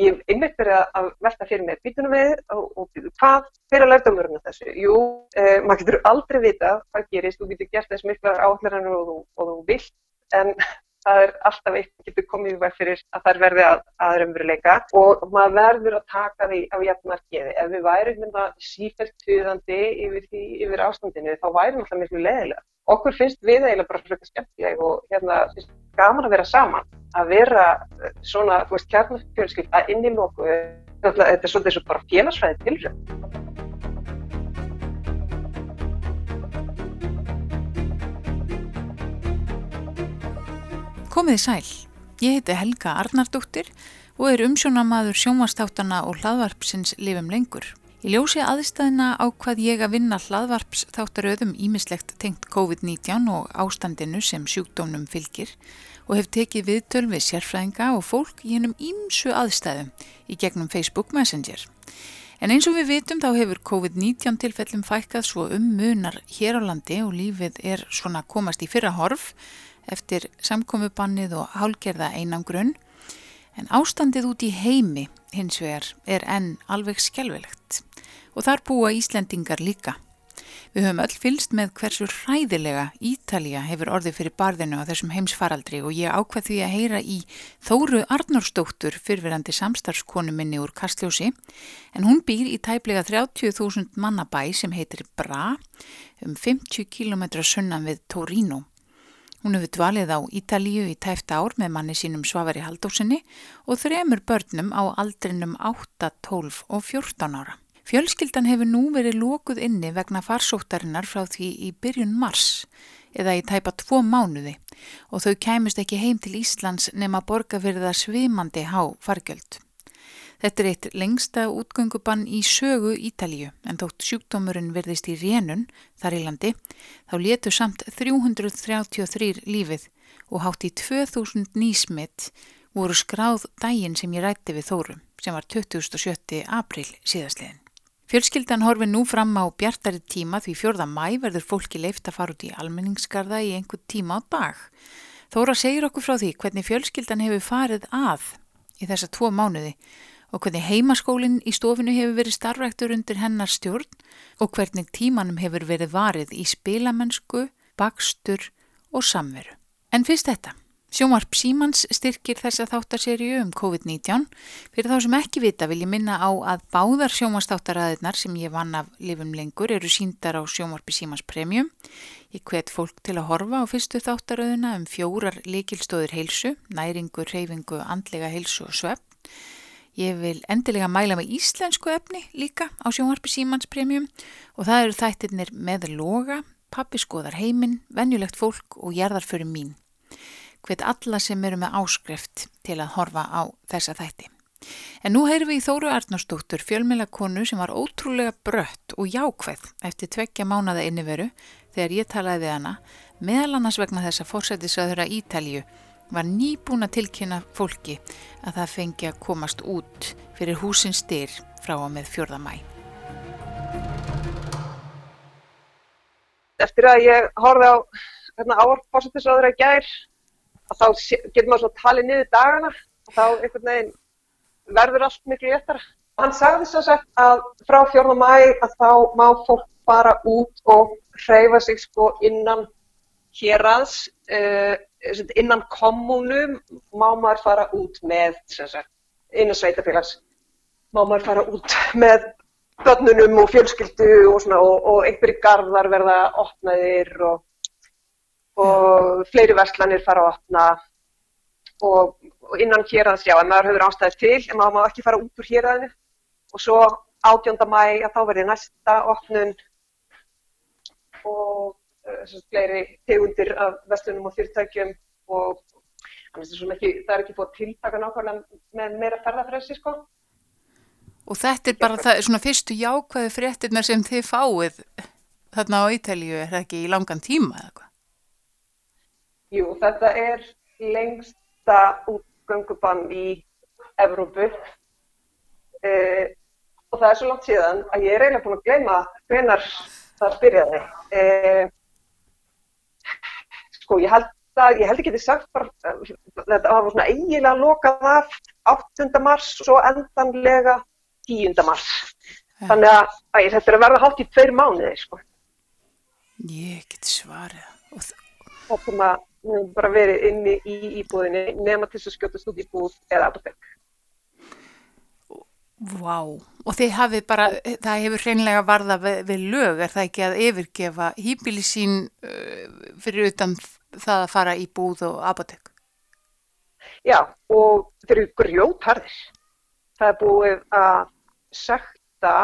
Ég hef einmitt verið að velta fyrir mér býtunum við og, og hvað fyrir að lærta umverðinu þessu? Jú, eh, maður getur aldrei vita hvað gerist, þú getur gert þess miklar áhenglarinn og, og þú vilt, en það er alltaf eitt getur komið í veg fyrir að það er verði að, að raunveruleika og maður verður að taka því á jafnmarkiði. Ef við værum mynda hérna sífælt tuðandi yfir, yfir ástandinu þá værum alltaf miklu leðilega. Okkur finnst við eiginlega bara fröka skemmtileg og hérna finnst gaman að vera saman að vera eh, svona, þú veist, kjarnafjölskylda inn í lóku, þetta er svolítið svo bara félagsfæði tilrönd. Komiði sæl, ég heiti Helga Arnardóttir og er umsjónamaður sjónvastáttana og hlaðvarpsins lifum lengur. Í ljósi aðstæðina á hvað ég að vinna hlaðvarps þáttaröðum ímislegt tengt COVID-19 og ástandinu sem sjúkdónum fylgir og hef tekið viðtöl við sérfræðinga og fólk í hennum ímsu aðstæðum í gegnum Facebook Messenger. En eins og við vitum þá hefur COVID-19 tilfellum fækkað svo um munar hér á landi og lífið er svona komast í fyrra horf eftir samkomubannið og hálgerða einangrunn. En ástandið út í heimi hins vegar er enn alveg skjálfilegt og þar búa Íslendingar líka. Við höfum öll fylst með hversu hræðilega Ítalija hefur orðið fyrir barðinu á þessum heimsfaraldri og ég ákvað því að heyra í Þóru Arnórsdóttur fyrfirandi samstarfskonu minni úr Kastljósi en hún býr í tæplega 30.000 mannabæ sem heitir Bra um 50 km sunnan við Torino. Hún hefur dvalið á Ítalíu í tæft ár með manni sínum Svavari Haldósinni og þremur börnum á aldrinum 8, 12 og 14 ára. Fjölskyldan hefur nú verið lókuð inni vegna farsóttarinnar frá því í byrjun mars eða í tæpa tvo mánuði og þau kæmust ekki heim til Íslands nema borga fyrir það svimandi há fargjöld. Þetta er eitt lengsta útgöngubann í sögu Ítalíu en þótt sjúkdómurinn verðist í rénun þar í landi þá letu samt 333 lífið og hátt í 2000 nýsmitt voru skráð dægin sem ég rætti við Þórum sem var 27. april síðastliðin. Fjölskyldan horfi nú fram á bjartari tíma því fjörða mæ verður fólki leift að fara út í almenningskarða í einhver tíma á dag. Þóra segir okkur frá því hvernig fjölskyldan hefur farið að í þessa tvo mánuði og hvernig heimaskólinn í stofinu hefur verið starfræktur undir hennar stjórn og hvernig tímanum hefur verið varið í spilamennsku, bakstur og samveru. En fyrst þetta. Sjómarp Símans styrkir þessa þáttarserju um COVID-19. Fyrir þá sem ekki vita vil ég minna á að báðar sjómanstáttaræðinar sem ég vann af lifum lengur eru síndar á Sjómarpi Símans Premium. Ég hvet fólk til að horfa á fyrstu þáttaröðuna um fjórar likilstóður heilsu, næringu, reyfingu, andlega heilsu og svepp. Ég vil endilega mæla með íslensku efni líka á Sjómarpi Símans Premium og það eru þættirnir með loga, pappiskoðar heiminn, venjulegt fólk og jarðarförum mín hvet alla sem eru með áskrift til að horfa á þessa þætti. En nú heyrum við í Þóru Arnósdóttur fjölmjöla konu sem var ótrúlega brött og jákvæð eftir tveggja mánada inniveru þegar ég talaði við hana meðal annars vegna þess að fórsættisraður að Ítalju var nýbúin að tilkynna fólki að það fengi að komast út fyrir húsin styr frá og með fjörðamæ. Eftir að ég horfið á hérna, áfórsættisraður að þá getur maður svo talið niður dagana og þá einhvern veginn verður allt miklu léttara. Hann sagði svo sett að frá 4. mæ að þá má fólk fara út og hreyfa sig sko innan hérads, uh, innan kommunum má maður fara út með, sagt, innan sveitafélags, má maður fara út með börnunum og fjölskyldu og, og, og einhverjir gardar verða opnaðir og og fleiri verslanir fara að opna og, og innan héraðs, já, en maður höfður ástæðið til, en maður má ekki fara út úr héraðinu og svo 18. mæ að þá verði næsta opnun og uh, fleiri tegundir af verslunum og fyrirtækjum og ekki, það er ekki búið tiltaka nákvæmlega með meira ferðarfrelsi sko. Og þetta er bara það, svona fyrstu jákvæði fréttirna sem þið fáið þarna á Ítalíu, er það ekki í langan tíma eða hvað? Jú, þetta er lengsta útgöngubann í Evrópu eh, og það er svo langt síðan að ég er eiginlega búin að gleyma hvenar það byrjaði. Eh, sko, ég held að, ég held ekki þið sagt bara, þetta var svona eiginlega lokað af 8. mars og svo endanlega 10. mars. Þannig að, að þetta er að verða hátt í tveir mánuði, sko. Ég get svarið. Það kom að bara verið inni í íbúðinni nema til þess að skjótast út í búð eða apotek. Vá, og þið hafið bara, það hefur hreinlega varða við, við lög, er það ekki að yfirgefa hýbili sín uh, fyrir utan það að fara í búð og apotek? Já, og þeir eru grjótharðir. Það er búið að sekta,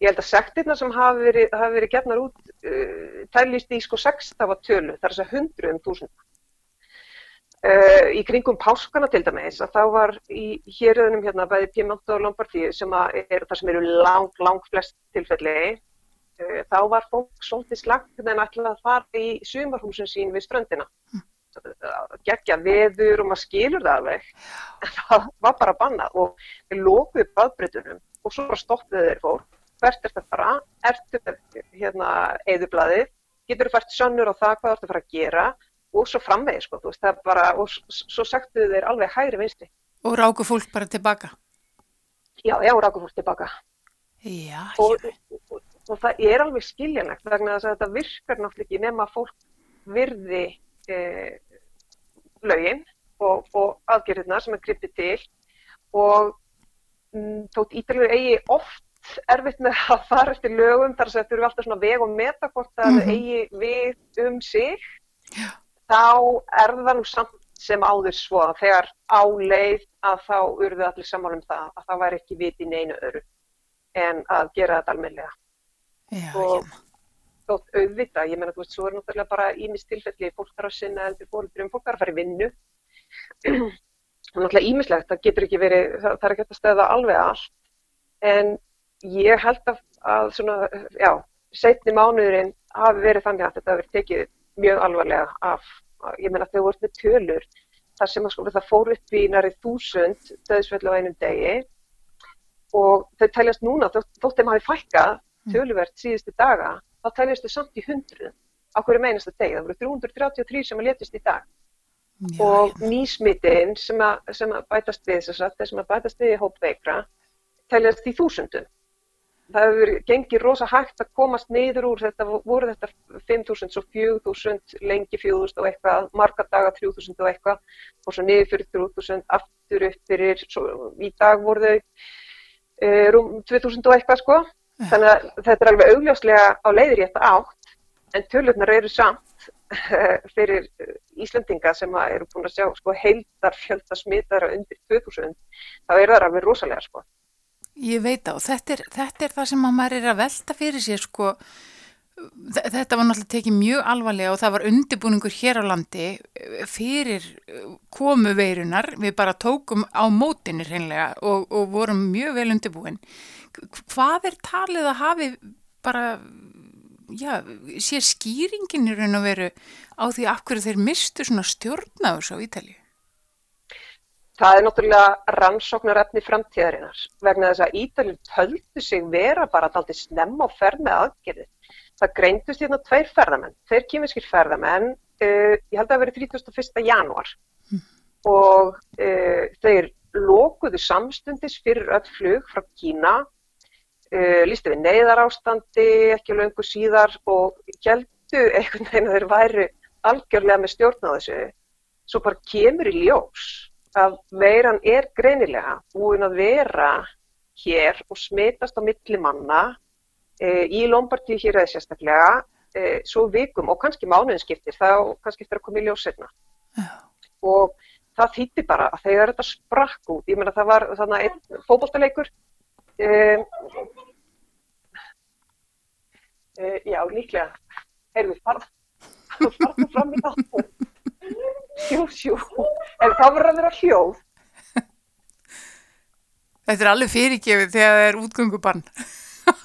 ég held að sektirna sem hafi verið, hafi verið gefnar út, uh, tælist í sko sextafa tölu, það er þess að hundruðum túsund. Uh, í kringum páskana til dæmis að þá var í héröðunum hérna bæði Piemonte og Lombardíu sem er það sem eru lang, lang flest tilfelli uh, þá var fólk svolítið slagt en ætlaði að fara í sumarhúsin sín við ströndina. Gegja veður og maður skilur það alveg. En það var bara bannað og við lókuðu baðbrytunum og svo bara stoppuðu þeir fólk hvert er þetta bara, ertu hérna eðublaðið, getur þú fært sönnur á það hvað þú ert að fara að gera og svo framvegið sko, veist, það bara, og svo sagtu þeir alveg hægri vinstri. Og ráku fólk bara tilbaka? Já, já, ráku fólk tilbaka. Já, og, og, og, og það er alveg skiljanlegt vegna þess að þetta virkar náttúrulega ekki nema að fólk virði eh, lögin og aðgerðirna sem er gripið til og mm, þótt ítalur eigi oft erfitt með að fara eftir lögum þar sem eru alltaf svona veg og metakort að mm -hmm. eigi við um sig. Já þá er það nú samt sem áður svo að þegar áleið að þá urðu allir saman um það að það væri ekki viti neinu öru en að gera þetta almenlega. Já, og þótt auðvita, ég menna þú veist, svo er náttúrulega bara ímis tilfelli, fólk þarf að sinna fólkdrjum, fólk þarf að fara í vinnu og náttúrulega ímislegt, það getur ekki verið, það, það er ekki að stöða alveg allt, en ég held að, að svona, já, setni mánuðurinn hafi verið þannig að þetta hafi verið tekið mjög alvarlega af, ég menna þau voru með tölur þar sem sko, það fór upp í næri þúsund döðsvellu á einum degi og þau tæljast núna, þótt þeim hafi fækkað mm. töluvert síðustu daga, þá tæljast þau samt í hundruð á hverju meinasta degi, það voru 333 sem að letist í dag. Já, og nýsmitinn sem, sem að bætast við þess að að bætast við í hópveikra tæljast í þúsundum það hefur gengið rosa hægt að komast neyður úr þetta, voru þetta 5.000 svo 4.000, lengi 4.000 og eitthvað, marga daga 3.000 og eitthvað og svo niður fyrir 3.000, aftur upp fyrir, svo, í dag voru þau e, rúm 2.000 og eitthvað sko, þannig að þetta er alveg augljóslega á leiðir í þetta átt, en tölurnar eru samt fyrir Íslandinga sem eru búin að sjá sko heildar fjölda smitara undir 2.000, þá er það alveg rosalega sko. Ég veit á, þetta er, þetta er það sem maður er að velta fyrir sér sko, þetta var náttúrulega tekið mjög alvarlega og það var undibúningur hér á landi eh, fyrir eh, komu veirunar, við bara tókum á mótinir hreinlega og, og vorum mjög vel undibúin. Hvað er talið að hafi bara, já, sé skýringin í raun og veru á því af hverju þeir mistu svona stjórnaðus á Ítalju? Það er náttúrulega rannsóknarefni framtíðarinnar vegna þess að Ítalið töldu sig vera bara alltaf snemma og ferð með aðgerði. Það greintust hérna tveir ferðamenn, tveir kýmiskir ferðamenn, uh, ég held að það verið 31. januar mm. og uh, þeir lókuðu samstundis fyrir öll flug frá Kína, uh, lístu við neyðar ástandi, ekki löngu síðar og heldu einhvern veginn að þeir væri algjörlega með stjórn á þessu, svo bara kemur í ljós að veiran er greinilega búin að vera hér og smitast á milli manna e, í Lombardíu hér eða sérstaklega e, svo vikum og kannski mánuðinskiptir þá kannski eftir að koma í ljósirna og það þýtti bara að þegar þetta sprakk út, ég meina það var þannig einn fókbóltaleikur e, e, já líklega heyrðu farð farðu fram í það Sjú, sjú, en það verður að vera hljóð. Þetta er alveg fyrirgefið þegar það er útgöngubann.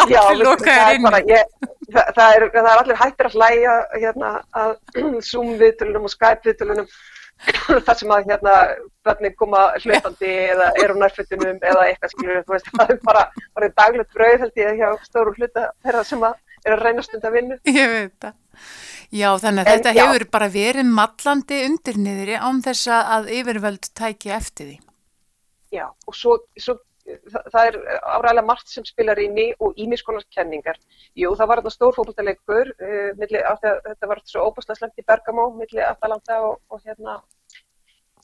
Já, það er bara, ég, það, það, er, það er allir hættir að hlæja hérna að Zoom-viðtölunum og Skype-viðtölunum þar sem að hérna börnir koma hlutandi eða eru nærfittunum eða eitthvað skilur, veist, það er bara, bara daglegt brauð held ég hjá stóru hluta þeirra sem að er að reyna stund að vinna. Ég veit það. Já, þannig að En, þetta já. hefur bara verið mallandi undir niðri án þess að yfirvöld tæki eftir því. Já, og svo, svo það, það er áræðilega margt sem spilar inn í og ímiskonar kenningar. Jú, það var þetta stór fótboltaleikur, uh, að þetta var svo óbúslega slemt í Bergamo, milli Atalanta og, og hérna,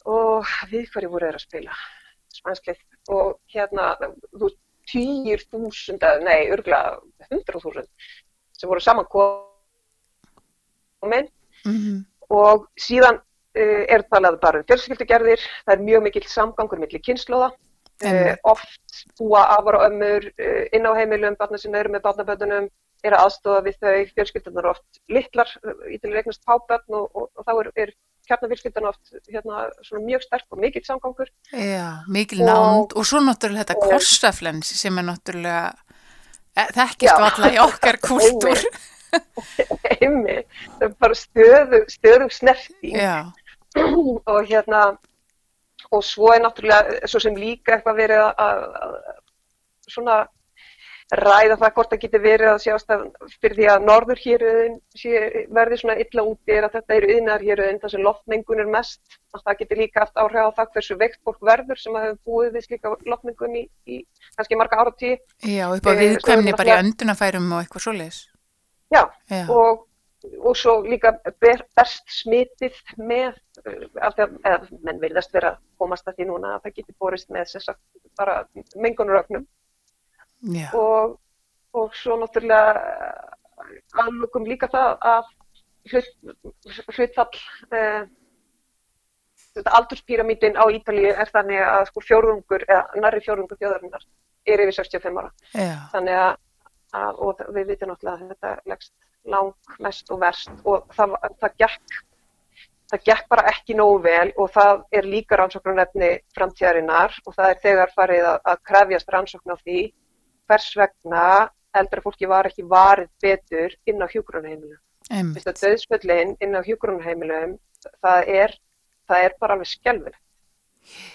og við hverju voru þeir að spila, spænslið, og hérna, þú týjir þúsund, eða, nei, örgulega hundra þúsund, sem voru saman komin Mm og síðan uh, er talað bara um fjölskyldugerðir, það er mjög mikill samgangur millir kynnslóða, uh, Einmitt. oft búa afar og ömmur uh, inn á heimilum, barna sem eru með barnaböndunum, er að aðstofa við þau, fjölskyldunar oft litlar, í til regnast pábötn og, og, og þá er, er kjarnafjölskyldan oft hérna, mjög sterk og mikill samgangur. Já, mikil Og- nánd. Og svo náttúrulega þetta korsaflens sem er náttúrulega þekkist valla í okkar kúltúr. Einmi, það er bara stöðu, stöðu snerting. Já, og hérna og svo er náttúrulega svo sem líka eitthvað verið að, að, að svona ræða það hvort það getur verið að sjást að fyrir því að norður héröðin verði svona illa úti er að þetta eru yðnar héröðin þar sem loftmengun er mest að það getur líka haft áhrif á það hversu veikt fólk verður sem hefur búið við slíka loftmengun í, í kannski marga ára tíu já, upp á Eh, viðkvæmni bara í öndunafærum og eitthvað svoleiðis. Já, Já, og, og svo líka ber, berst smitið með uh, af því að menn verðast vera komast að því núna að það getur borist með sagt bara mengunurögnum og, og svo náttúrulega aðlukum líka það að hlut, hlutfall þetta aldurspíramítin á Ítalíu er þannig að sko fjórðungur eða nærri fjórðungur þjóðarinnar er yfir 65 ára. Já, þannig að, að og við vitum náttúrulega að þetta leggst lang mest og verst og það, það gekk það gekk bara ekki nógu vel og það er líka rannsóknarnefni framtíðarinnar og það er þegar farið að, að krefjast rannsókn á því hvers vegna eldra fólki var ekki varið betur inn á hjúgrunheimilum. einmitt. Þetta döðsföllin inn á hjúgrunheimilum það er, það er bara alveg skelfilegt.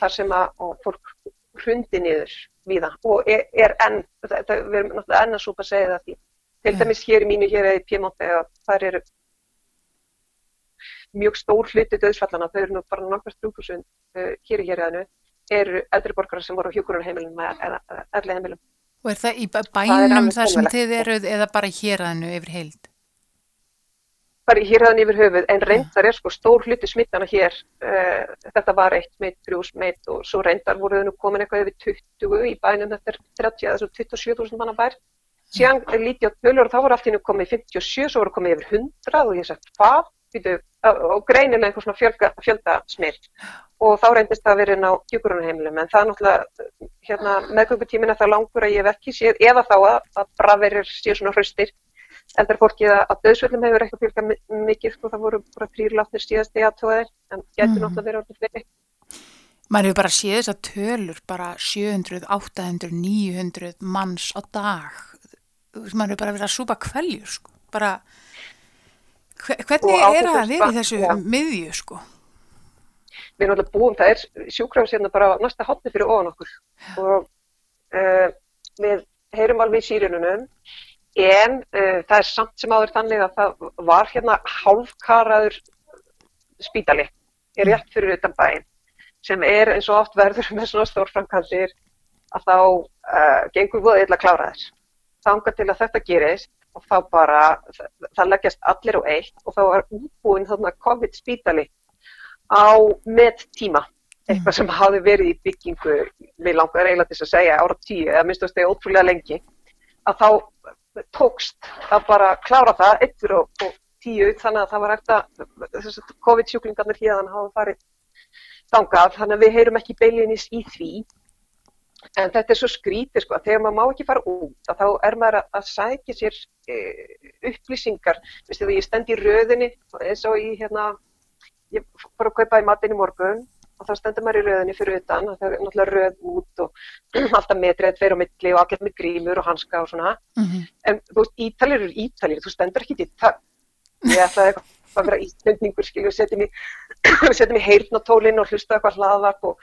Þar sem að fólk hrundi niður víða og er, er enn, þetta, við erum náttúrulega enn að súpa segja það því. Til Já. dæmis hér í mínu hér eða í Piemonte að það eru mjög stór hluti döðsfallana, þau eru nú bara nokkast 3000 uh, hér í hér eðanu, eru eldri borgarar sem voru á hjúgrunheimilum eða elli heimilum. Og er það í bæ- Það bænum alveg þar sem þið eruð eða bara hér aðinu yfir heild? Bara hér hefðan yfir höfuð, en reyndar er sko stór hluti smittana hér, uh, þetta var eitt smitt, þrjú smitt og svo reyndar voru þau nú komin eitthvað yfir 20 í bænum, þetta er 30 eða svo 27.000 manna bær. Síðan lítið á tölur og þá voru allt í nú komið 57, svo voru komið yfir 100 og ég sagt hvað, Býtu, og greinilega einhver svona fjölga, fjölda smitt. Og þá reyndist það að vera inn á hjúkurunarheimilum en það er náttúrulega, hérna, meðgöngutímin er það langur að ég hef ekki séð, eða þá að, að braverir séu svona hraustir eldra fólkið að, að döðsvöldum hefur fjölgað mi- mikið, sko, það voru bara þrýr látnir síðast í aðtóðir, en getur Mhm. náttúrulega verið orðið fleiri. Maður hefur bara séð þessar tölur, bara 700, 800, 900 manns á dag. Maður hefur bara verið að súpa kveljur, sko. Bara, hve- hvernig er þessu að vera í þessu já. miðju, sko? Við erum alltaf búin, það er sjúkrafs hérna bara næsta hotni fyrir ofan okkur og uh, við heyrum alveg í sírununum en uh, það er samt sem áður þannig að það var hérna hálfkaraður spítali, er rétt fyrir utan bæinn sem er eins og oft verður með svona stórframkantir að þá uh, gengur við eða klára þess. Þanga til að þetta gerist og þá bara, það, það leggjast allir á eitt og þá var útbúin þarna COVID spítali á með tíma, eitthvað sem hafi verið í byggingu, við langar eiginlega til að segja ára tíu eða minnst að stegja ótrúlega lengi, að þá tókst að bara klára það eittur og, og tíu þannig að það var eftir að COVID-sjúklingarnir hérðan hafa farið þangað, þannig að við heyrum ekki beilinis í því. En þetta er svo skrítið sko, að þegar maður má ekki fara út að þá er maður að, sækja sér e, upplýsingar, veistu því ég stend í röðinni eins og í hérna ég fór að kaupa í matinn í morgun og þá stendur maður í röðinni fyrir utan og það er náttúrulega röð út og alltaf metrið tveir á milli og allir með grímur og hanska og svona. Mm en þú veist, ítalir eru ítalir, þú stendur ekki til það ég ætlaði eitthvað að vera íslendingur skilju og setja mig setja mig heyrn á tólinn og hlusta eitthvað hlaðvarp og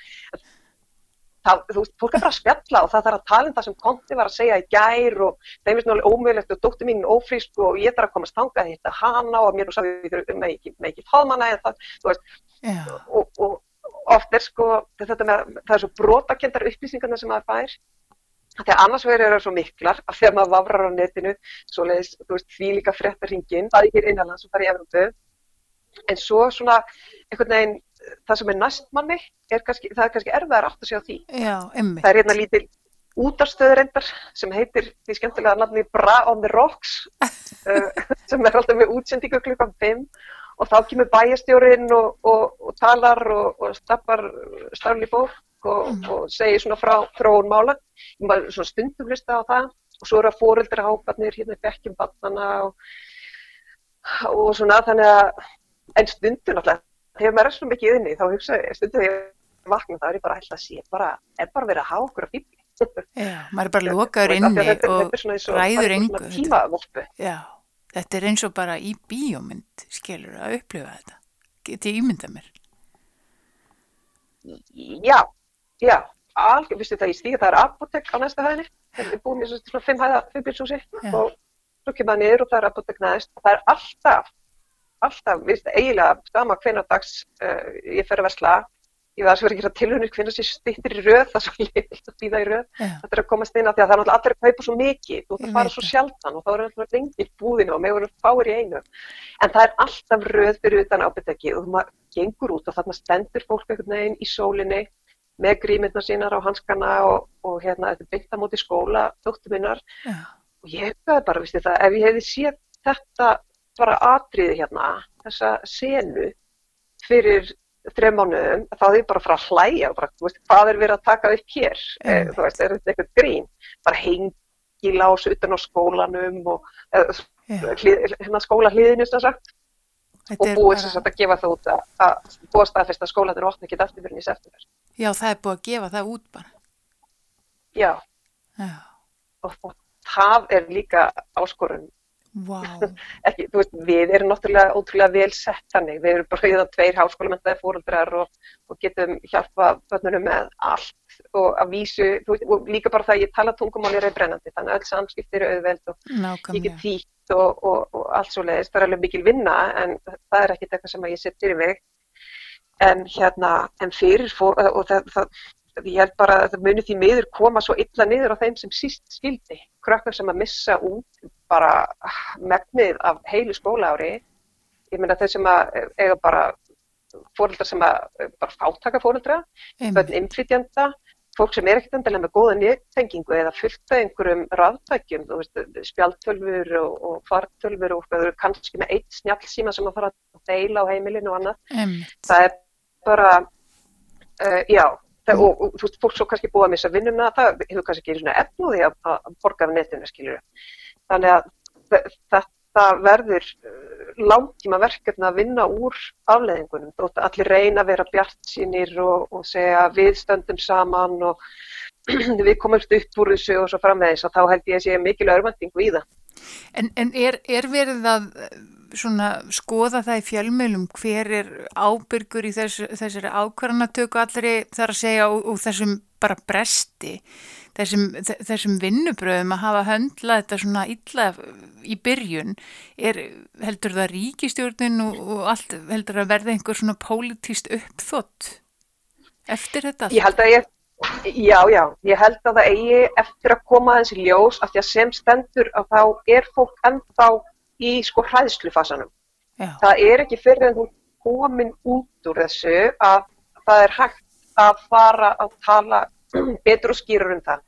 það, þú veist, fólk er bara að spjalla og það þarf að tala um það sem konti var að segja í gær og þeim er náttúrulega ómögulegt og dóttir mín ófrísk og ég þarf að komast þangað þetta hana og mér og sá við með ekki, með ekki faðmanna eða það, þú veist, og, og oft er sko, þetta með, það er svo brotakendar upplýsingarna sem maður fær. Þegar annars verður það svo miklar að þegar maður vafrar á netinu, svo leiðis, þú veist, því líka frettar hringin, það er ekki innanlands og það er í Európu, en svo svona einhvern veginn það sem er næst manni er kannski, það er kannski erfiðar átt að sjá því. Já, það er hérna lítil útarstöður reyndar sem heitir því skemmtilega nafni Bra on the Rocks uh, sem er alltaf með útsendingu klukkan 5 og þá kemur bæjastjórin og, og, og talar og, og stappar stafli bók mm. og segir svona frá þróun mála. Ég maður svona stundum hlusta á það og svo eru að fóreldra ábarnir hérna í bekkjum barnana og svona þannig að en stundum alltaf þegar maður er svona mikið inni þá hugsa ég stundum ég vakna þá er bara að sé bara, er bara verið að hafa okkur að bíbli Já, maður er bara lokaður inni og ræður engu tímavoppu Já, þetta er eins og bara í bíómynd skilur að upplifa þetta. Geti ímynda mér? Já, já. Alveg, vistu það í stíga, það er apotek á næsta hæðinni, við búum í svona fimm hæða fyrbilsúsi og svo kemur það niður og það er apotek næst og það er alltaf alltaf, viðst, eiginlega sama hvenar dags uh, ég fer að versla ég var að vera að gera tilhörnir hvenar sem stýttir í röð, það er svo leiðilt að býða í röð. Yeah. þetta er að komast inn á því að það er náttúrulega allir að kaupa svo mikið. Og það fara svo sjaldan og þá er alltaf lengið búðinu og með voru fáir í einu. En það er alltaf röð fyrir utan ábyrgdegi og maður gengur út og þarna stendur fólk einhvern veginn í sólinni með grímynda sínar á hanskana og, og hérna þetta byggt á móti skóla, þóttu minnar. Yeah. og ég hefði bara, viðst, það, ef ég hefði séð þetta bara atriði hérna, þessa senu fyrir þrejum mánuðum, þá er ég bara frá að hlæja og bara, þú veist, hvað er verið að taka upp hér, mm. þú veist, er þetta eitthvað grín bara hengi lás utan á skólanum og yeah. hlið, hérna skóla hliðinu sem sagt og búið sem sagt að gefa það út að, að búið staðfest að skólanir opna ekki eftir fyrir nýs eftir Já, það er búið að gefa það út bara Já, Já. og það er líka áskorun Wow. ekki, veist, við erum náttúrulega ótrúlega vel sett þannig, við erum bara í það tveir háskólamentaði fóröldrar og, og getum hjálpa börnunum með allt og að vísu, veist, og líka bara það að ég tala tungumáli er brennandi, þannig að öll samskipt eru auðveld og Nákvæmlega. ég get þýtt og, og, og allt svo leiðist, það er alveg mikil vinna en það er ekkit eitthvað sem ég set fyrir mig en hérna, en fyrir fór, og það, það ég held bara að það muni því miður koma svo illa niður á þeim sem síst skildi krakkar sem að missa út bara megnið af heilu skólaári ég meina þeir sem að eiga bara fóröldra sem að bara fátaka fóröldra bönn innflytjanda fólk sem er ekkert endilega með góða nýttengingu eða fullt af einhverjum ráðtækjum spjaltölfur og, og fartölfur og kannski með eitt snjálfsíma sem að fara að deila á heimilinu og annað mm. það er bara uh, já Það, og, og þú veist, fólk svo kannski búið að missa vinnuna, það hefur kannski ekki efnúði að, borga af netinu, skiljur. Þannig að þetta verður uh, langtíma verkefni að vinna úr afleðingunum. Allir reyna að vera bjart sínir og, og segja við stöndum saman og við komumst upp úr þessu og svo framvegis og þá held ég að sé mikil örmandingu í það. En, en er, er verið að svona skoða það í fjölmjölum hver er ábyrgur í þess, þessari ákvarðanatöku allri þar að segja og, og þessum bara bresti þessum, þessum vinnubröðum að hafa höndla þetta svona illa í byrjun er heldur það ríkistjórnin og, og allt heldur að verða einhver svona pólitíst uppþott eftir þetta? Ég held að ég Já, já, ég held að það eigi eftir að koma þessi ljós af því að sem stendur að þá er fólk ennþá í sko hræðslufasanum. Það er ekki fyrir en þú komin út úr þessu að það er hægt að fara að tala betur og skýrur um það.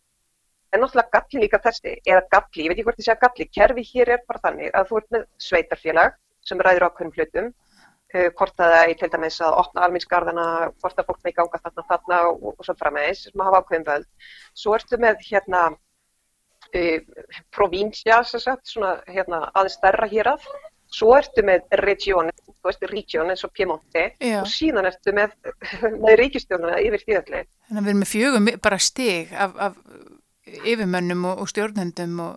En náttúrulega galli líka þessi, eða galli, ég veit ekki hvort ég segja galli, kerfi hér er bara þannig að þú ert með sveitarfélag sem ræður ákveðum hlutum, uh, hvort að það er til dæmis að opna alminsgarðana, hvort að fólk með ganga þarna þarna og, og svo frammeðis, sem hafa ákveðum völd. Svo ertu með hérna provínsja, svona hérna, aðeins stærra hér að svo ertu með region, þú veist, region eins og Piemonte Já. og síðan ertu með, með ríkistjórnuna yfir stíðalli. Þannig að við erum með fjögum bara stig af, af yfirmönnum og, og stjórnendum og...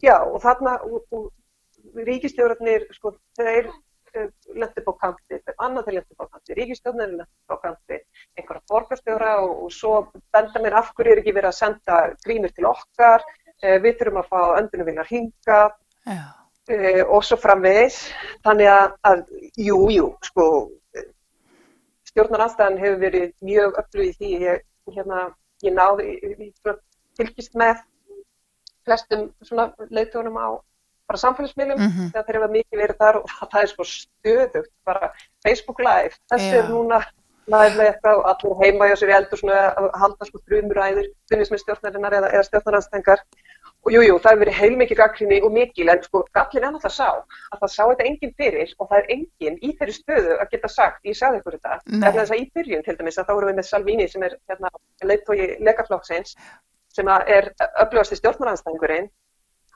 Já, og þarna og, og ríkistjórnir, sko, þeir lendi bá kanti, annað til lendi bá kanti, ríkistjóðnir lendi bá kanti, einhverja borgarstjóra og, og svo benda mér af hverju er ekki verið að senda grínur til okkar, uh, við þurfum að fá öndunumviljar hinga uh, og svo framvegis. Þannig að, að jú, jú, sko, stjórnarnanstæðan hefur verið mjög öflug í því, ég, hérna, ég náði, fylgist með flestum leittónum á bara samfélagsmiðlum mm -hmm. þegar þeir eru mikið verið þar og það er sko stöðugt bara Facebook live, þessi er núna live eitthvað og allir heima hjá sér í eldur svona að halda sko þrjumræður þunnismið stjórnarinnar eða, eða stjórnarhanstengar og jújú, jú, það er verið heilmikið gaggrinni og mikil en sko gallin er náttúrulega sá að það sá þetta enginn fyrir og það er enginn í þeirri stöðu að geta sagt, ég sagði ykkur þetta. En þess að í byrjun til dæmis að þá erum við með Salvini sem er hérna, leittói legaflokksins sem er öflugast í stjórnarhanstengurinn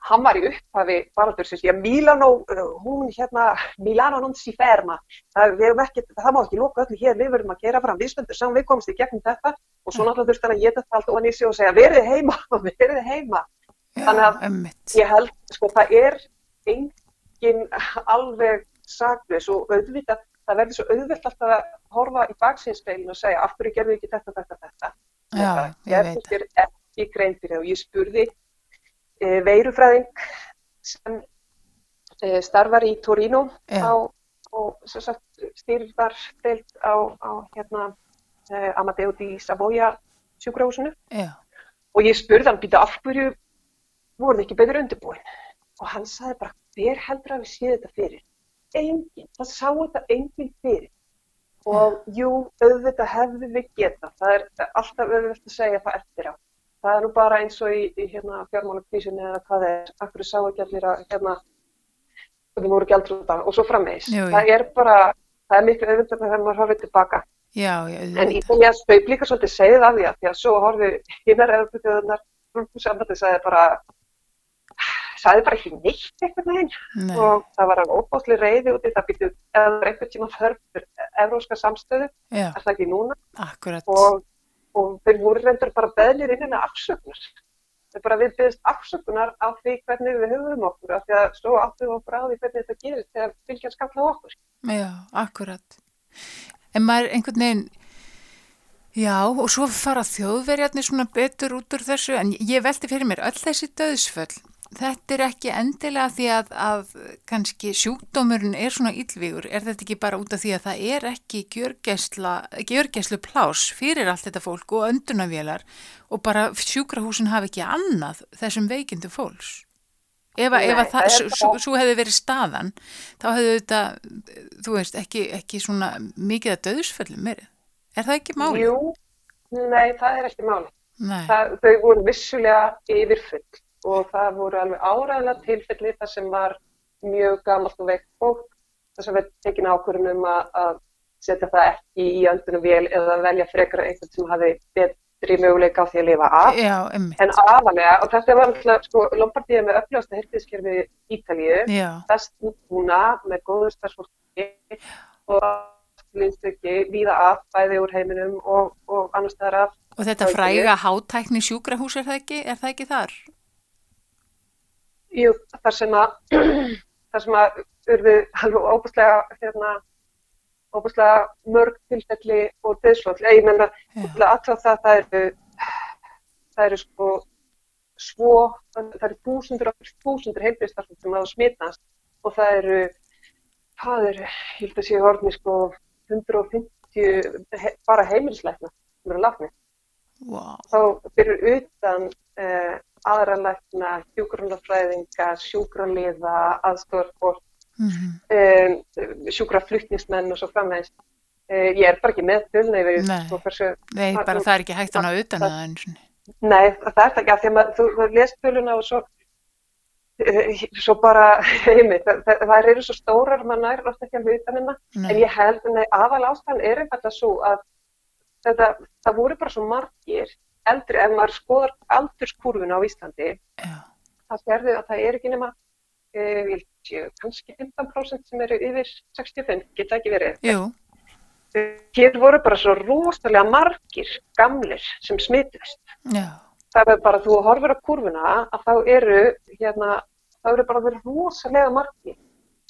hann var í upphafi faraldursins, já Milano, uh, hún hérna, Milano non si ferma, það, ekki, það má ekki loka öllu hér, við verðum að gera fram viðspöndur saman, við komumst í gegnum þetta. Og svo náttúrulega þurfti hann að geta allt og hann í sig og segja verið heima, verið heima. Þannig að emitt. ég held, sko, það er engin alveg saglus og auðvitað, það verður svo auðvilt alltaf að horfa í baksinspeilin og segja af hverju gerðu ekki þetta, þetta, þetta. Já, ég veit. Ég er ekki grein fyrir það og ég spurði e, veirufræðing sem e, starfar í Torino á, og stýrir þar deilt á, á hérna, e, Amadeo di Savoia sjúkrahúsinu og ég spurði hann býta af hverju voru þið ekki betur undirbúin. Og hann sagði bara hver heldur að við séum þetta fyrir? Enginn, það sá þetta enginn fyrir. Og jú, auðvitað hefðu við geta það er alltaf auðvitað að segja það eftir á. Það er nú bara eins og í, í hérna, fjármálagrísunni eða hvað er, akkur sá ekki allir að hérna, þau voru gældrúta og svo frammeins. Það er bara, það er miklu auðvitað þegar maður horfið tilbaka. Já, já, en í því að spaup líka svolítið segið af því að því að svo horfið hinnar eða þjóðunar, samvættið sagði bara, sagði bara ekki neitt eitthvað neginn og það var hann óbásli reyði út í það býttu eða einhvern tíma þörf fyrir evróska samstöðu, já. er það ekki núna? Akkurat. Og og þeir voru reyndar bara beðlir innan afsökunar. Þeir bara við byggðist afsökunar á því hvernig við höfum okkur af því að svo áttum við okkur á því hvernig þetta gerist þegar fylgjan skapla okkur. Já, akkurat. En maður einhvern veginn, já og svo fara þjóðverjarnir svona betur út úr þessu en ég veldi fyrir mér öll þessi döðsföll þetta er ekki endilega því að, að kannski sjúkdómurinn er svona yllvígur, er þetta ekki bara út af því að það er ekki gjörgæslu plás fyrir allt þetta fólk og öndunavélar og bara sjúkrahúsin hafi ekki annað þessum veikindu fólks. Ef að, það, svo, svo hefði verið staðan, þá hefði þetta, þú veist, ekki, ekki svona mikið að döðsföllum. Er það ekki máli? Jú, nei, það er ekki máli. Það, þau voru vissulega yfirfull og það voru alveg áræðilega tilfelli þar sem var mjög gamalt og veikt fólk þess að við tekina ákvörðunum að, að setja það ekki í öndunum vel eða velja frekar einhvern sem hafi betri möguleika á því að lifa af. Já, en aðalega, og þetta var alltaf sko, Lombardíða með öflugasta hirtiðskerfi Ítalíu, best núna með góður starfsfólki og linstöki víða af bæði úr heiminum og, og annars þar af Og þetta fræga hátækni sjúkrahús er það ekki, er það ekki þar? Jú, þar sem að, þar sem að urðu alveg óbúslega, hérna, óbúslega mörg tilfelli og döðsvall. Ég menna, alltaf það, það eru, það eru sko svo, það eru þúsundur og þúsundur heilbríðstarfum sem hafa smitast og það eru, það eru, ég held að sé orðni sko 150 bara heimilisleikna sem eru látni. Wow. Þá fyrir utan eh, aðra lækna, hjúgrunafræðinga, sjúgrunliða, aðstofarfólk, mm -hmm. um, sjúgraflutnismenn og svo framvegist. Uh, ég er bara ekki með tölna yfir Nei, hversu, Nei bara það er ekki hægt að ná utan að það eins og Nei, það er ekki að því að þú, þú lest töluna og svo, uh, svo bara, heimi, það, það eru svo stórar, mann er alltaf ekki að utan hennar, en ég held að aðal ástæðan er einfallega svo að þetta, það voru bara svo margir eldri, ef maður skoðar aldurskurfuna á Íslandi, Já. það skerðu að það er ekki nema, e, kannski 15% sem eru yfir 65, geta ekki verið. Jú. Hér voru bara svo rosalega margir gamlir sem smitist. Já. Það er bara, þú horfur á kurvuna að þá eru, hérna, þá eru bara verið rosalega margir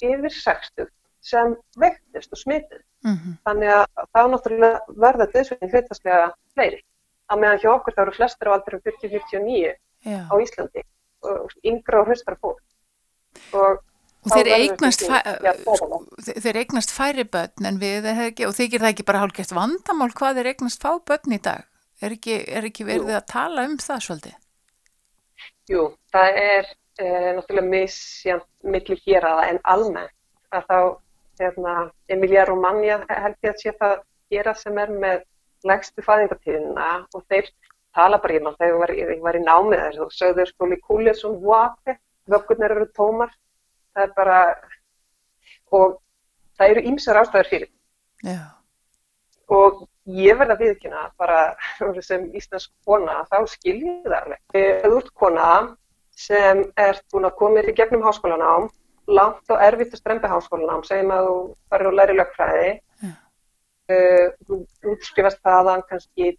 yfir 60 sem veiktist og smitið. Mm -hmm. Þannig að þá náttúrulega verða döðsveitin hlutastlega fleiri. Að meðan hjá okkur þá eru flestir á aldurum 40-49 á Íslandi og yngra og hraustara fólk. Og, og þeir eignast, þeir eignast færi börn en við ekki, og þykir það ekki bara hálfgeft vandamál hvað þeir eignast fá börn í dag? Er ekki, er ekki verið Jú. að tala um það svolítið? Jú, það er eh, náttúrulega misjant millir hér aða en almennt að þá hérna, Emilia Romagna held ég að sé það gera sem er með legstu fæðingartíðina og þeir tala bara mann þegar ég var, ég var í námið þess og sögður skóli kúlið svona vati, vöggunar eru tómar, það er bara, og það eru ímsar ástæður fyrir. Já. Og ég verða viðkynna bara sem íslensk kona, þá skiljið það alveg. Þú ert kona sem er búin að koma í gegnum háskólanám langt og erfitt að strempa háskólanám, segjum að þú farir og læri lögfræði. Uh, þú útskrifast þaðan kannski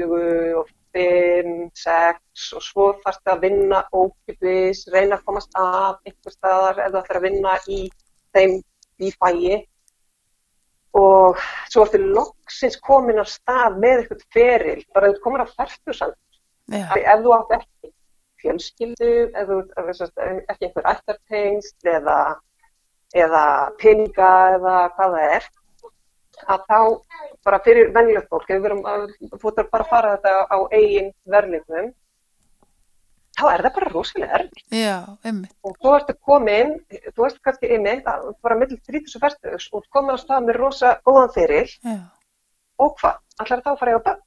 25, 6 og svo þarfst að vinna ókipis, reyna að komast af einhver staðar eða það þarf að vinna í þeim í fæi og svo ertu loksins komin á stað með eitthvað feril, bara þú komin á færtursand, ja. ef þú átt ekki fjölskyldu, eða ekki einhver ættartengst eða, eða peninga eða hvað það er, að þá bara fyrir venjulegt fólk, ef við erum að, bara að fara þetta á eigin verðlingum, þá er það bara rosalega erfitt. Já, einmitt. Og þú ertu komin, þú ert kannski einmitt, bara millir 30 færtugs og komin á stað með rosa góðan fyrir Já. og hvað? Allar þá fara ég á bönn.